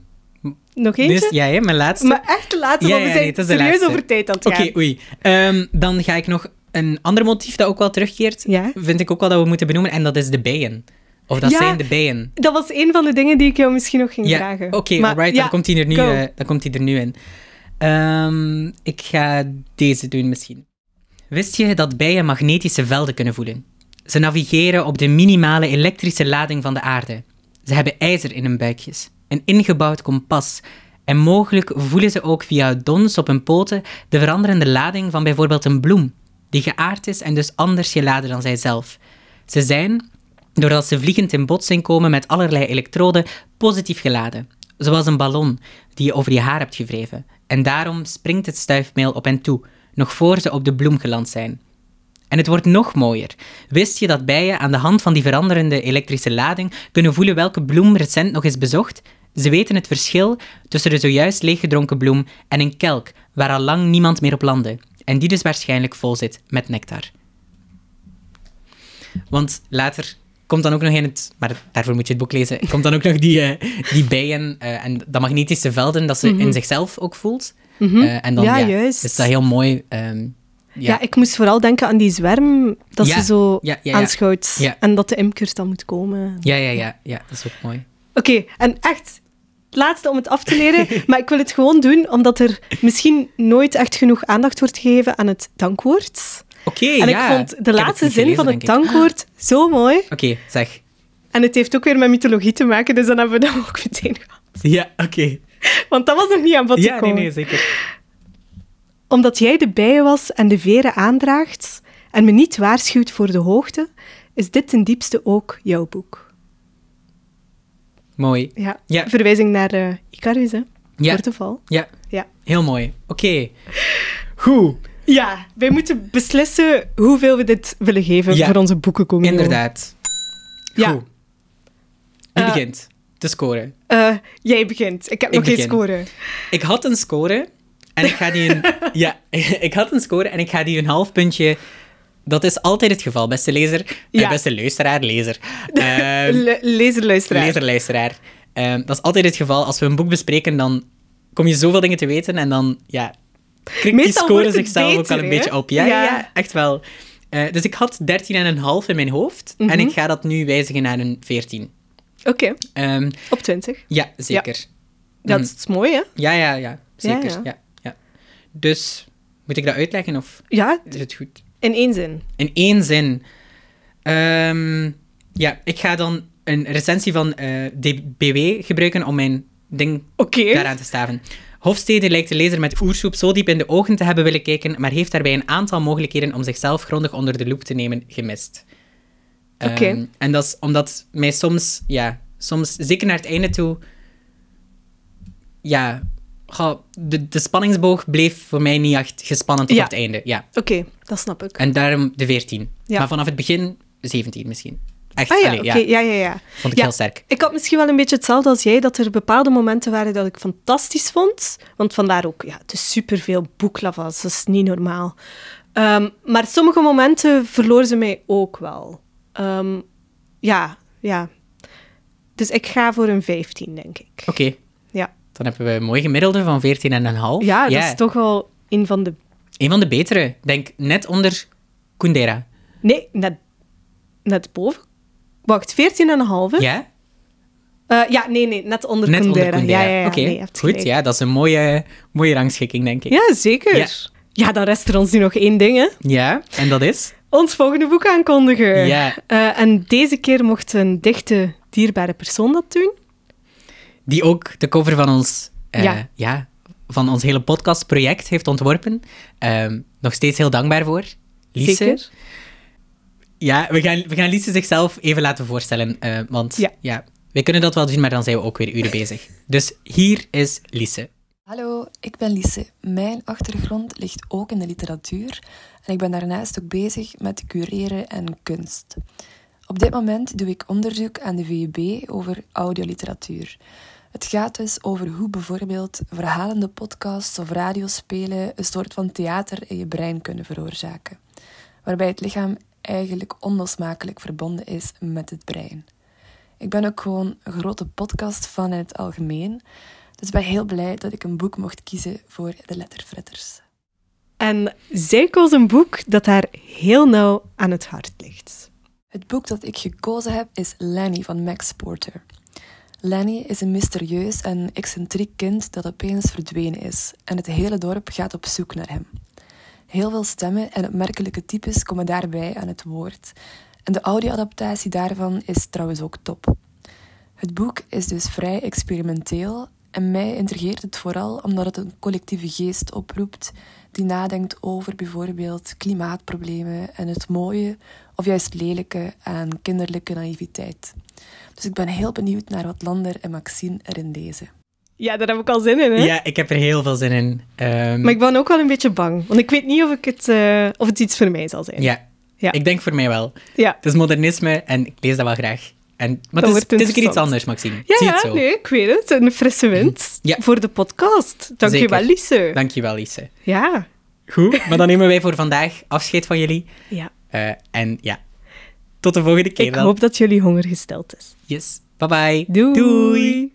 Nog eentje? Dus, ja, hè, mijn laatste. Maar echt de laatste, Ja, want we ja, zijn nee, de serieus laatste. over tijd aan het Oké, oei. Ehm, dan ga ik nog een ander motief dat ook wel terugkeert. Ja? Vind ik ook wel dat we moeten benoemen. En dat is de bijen. Of dat Ja. zijn de bijen. Dat was een van de dingen die ik jou misschien nog ging Ja, vragen. oké, Maar alright. ja, dan, komt hij er nu, eh, dan komt hij er nu in. Ehm, ik ga deze doen misschien. Wist je dat bijen magnetische velden kunnen voelen? Ze navigeren op de minimale elektrische lading van de aarde. Ze hebben ijzer in hun buikjes, een ingebouwd kompas. En mogelijk voelen ze ook via dons op hun poten de veranderende lading van bijvoorbeeld een bloem, die geaard is en dus anders geladen dan zijzelf. Ze zijn, doordat ze vliegend in botsing komen met allerlei elektroden, positief geladen. Zoals een ballon die je over je haar hebt gewreven. En daarom springt het stuifmeel op hen toe, nog voor ze op de bloem geland zijn. En het wordt nog mooier. Wist je dat bijen aan de hand van die veranderende elektrische lading kunnen voelen welke bloem recent nog is bezocht? Ze weten het verschil tussen de zojuist leeggedronken bloem en een kelk waar al lang niemand meer op landde. En die dus waarschijnlijk vol zit met nectar. Want later komt dan ook nog in het... Maar daarvoor moet je het boek lezen. Komt dan ook nog die, eh, die bijen eh, en dat magnetische velden dat ze in zichzelf ook voelt. Mhm. Eh, en dan Ja, ja, juist. is dat heel mooi. ehm, Ja. ik moest vooral denken aan die zwerm dat Ja, ze zo ja, aanschouwt. En dat de imkers dan moet komen. Ja, ja, ja, ja, dat is ook mooi. Oké, en echt, het laatste om het af te leren, maar ik wil het gewoon doen omdat er misschien nooit echt genoeg aandacht wordt gegeven aan het dankwoord. Oké, En ja. ik vond de Ik laatste zin gelezen, van het dankwoord zo mooi. Oké, zeg. En het heeft ook weer met mythologie te maken, dus dan hebben we dat ook meteen gehad. Ja, oké. Want dat was nog niet aan bod Ja, nee, gekomen. nee, zeker. Omdat jij de bijen was en de veren aandraagt en me niet waarschuwt voor de hoogte, is dit ten diepste ook jouw boek. Mooi. Ja, Ja. verwijzing naar eh Icarus, hè? Ja. Ja, Ja. heel mooi. Oké. Goed. Ja, wij moeten beslissen hoeveel we dit willen geven Ja. voor onze boekencommunio. Inderdaad. Ja. Goed. Wie Eh, begint te scoren? Eh, jij begint. Ik heb Ik nog geen begin. score. Ik had een score en ik ga die een... ja, ik had een score en ik ga die een half puntje... Dat is altijd het geval, beste lezer. Eh, Ja. beste luisteraar, lezer. Ehm, Le- lezer, luisteraar. lezer, luisteraar. Ehm, dat is altijd het geval. Als we een boek bespreken, dan kom je zoveel dingen te weten en dan, ja... Krikt die score zichzelf ook al een beetje op. Ja, ja. Echt wel. Eh, dus ik had 13,5 in mijn hoofd en Mhm. ik ga dat nu wijzigen naar een 14. Oké, Ehm, op 20. ja, zeker. Dat Mhm. is mooi, hè? Ja, ja, ja. Zeker. Ja. Dus, moet ik dat uitleggen of Ja, is het goed? in één zin. In één zin. Ehm, ja, ik ga dan een recensie van eh, DBW gebruiken om mijn ding Oké. daaraan te staven. Hofstede lijkt de lezer met oersoep zo diep in de ogen te hebben willen kijken, maar heeft daarbij een aantal mogelijkheden om zichzelf grondig onder de loep te nemen gemist. Oké. Ehm, en dat is omdat mij soms, ja, soms, zeker naar het einde toe, ja, goh, de, de spanningsboog bleef voor mij niet echt gespannen tot Ja. het einde. Ja. Oké, dat snap ik. En daarom de 14. Ja. Maar vanaf het begin 17 misschien. Echt, Ah ja, allee. Ja, ja, ja. vond ik heel sterk. Ik had misschien wel een beetje hetzelfde als jij, dat er bepaalde momenten waren dat ik fantastisch vond. Want vandaar ook, ja, het is superveel boeklavas, dat is niet normaal. Ehm, maar sommige momenten verloor ze mij ook wel. Ehm, ja, ja. Dus ik ga voor een 15, denk ik. Oké, dan hebben we een mooi gemiddelde van 14,5. ja dat is toch wel een van de... Een van de betere. Denk net onder Kundera. Nee, net, net boven. Wacht, 14,5? Ja? Eh, ja, nee, nee, net onder Net Kundera. onder Kundera. Ja, ja, ja. Oké, nee, goed. Ja, dat is een mooie, mooie rangschikking, denk ik. Ja, zeker. Ja. Ja, dan rest er ons nu nog één ding, hè. Ja, en dat is? Ons volgende boek aankondigen. Ja. Eh, en deze keer mocht een dichte, dierbare persoon dat doen. Die ook de cover van ons, eh, Ja. ja. van ons hele podcastproject heeft ontworpen. Ehm, nog steeds heel dankbaar voor. Lise. Zeker. Ja, we gaan, we gaan Lise zichzelf even laten voorstellen. eh, want Ja. ja. wij kunnen dat wel doen, maar dan zijn we ook weer uren bezig. Dus hier is Lise. Hallo, ik ben Lise. Mijn achtergrond ligt ook in de literatuur en ik ben daarnaast ook bezig met cureren en kunst. Op dit moment doe ik onderzoek aan de VUB over audioliteratuur. Het gaat dus over hoe bijvoorbeeld verhalende podcasts of radiospelen een soort van theater in je brein kunnen veroorzaken, waarbij het lichaam eigenlijk onlosmakelijk verbonden is met het brein. Ik ben ook gewoon een grote podcast van in het algemeen. Dus ben heel blij dat ik een boek mocht kiezen voor de letterfretters. En zij koos een boek dat haar heel nauw aan het hart ligt. Het boek dat ik gekozen heb is Lenny van Max Porter. Lenny is een mysterieus en excentriek kind dat opeens verdwenen is en het hele dorp gaat op zoek naar hem. Heel veel stemmen en opmerkelijke types komen daarbij aan het woord. En de audioadaptatie daarvan is trouwens ook top. Het boek is dus vrij experimenteel en mij intrigeert het vooral omdat het een collectieve geest oproept die nadenkt over bijvoorbeeld klimaatproblemen en het mooie of juist lelijke aan kinderlijke naïviteit. Dus ik ben heel benieuwd naar wat Lander en Maxine erin lezen. Ja, daar heb ik al zin in, hè? Ja, ik heb er heel veel zin in. Ehm, Maar ik ben ook wel een beetje bang, want ik weet niet of, ik het, eh, of het iets voor mij zal zijn. ja. Ja. ik denk voor mij wel. Ja. Het is modernisme en ik lees dat wel graag. En, maar Dat het is, het is een keer iets anders, Maxime. Ja, Zie het zo. nee, ik weet het. Een frisse wind Ja. voor de podcast. Dank je Zeker. wel, Lise. Dankjewel, Lise. Ja. Goed, maar dan nemen wij voor vandaag afscheid van jullie. ja. Eh, en ja, tot de volgende keer Ik dan. hoop dat jullie honger gesteld is. Yes. Bye bye. Doei. Doei.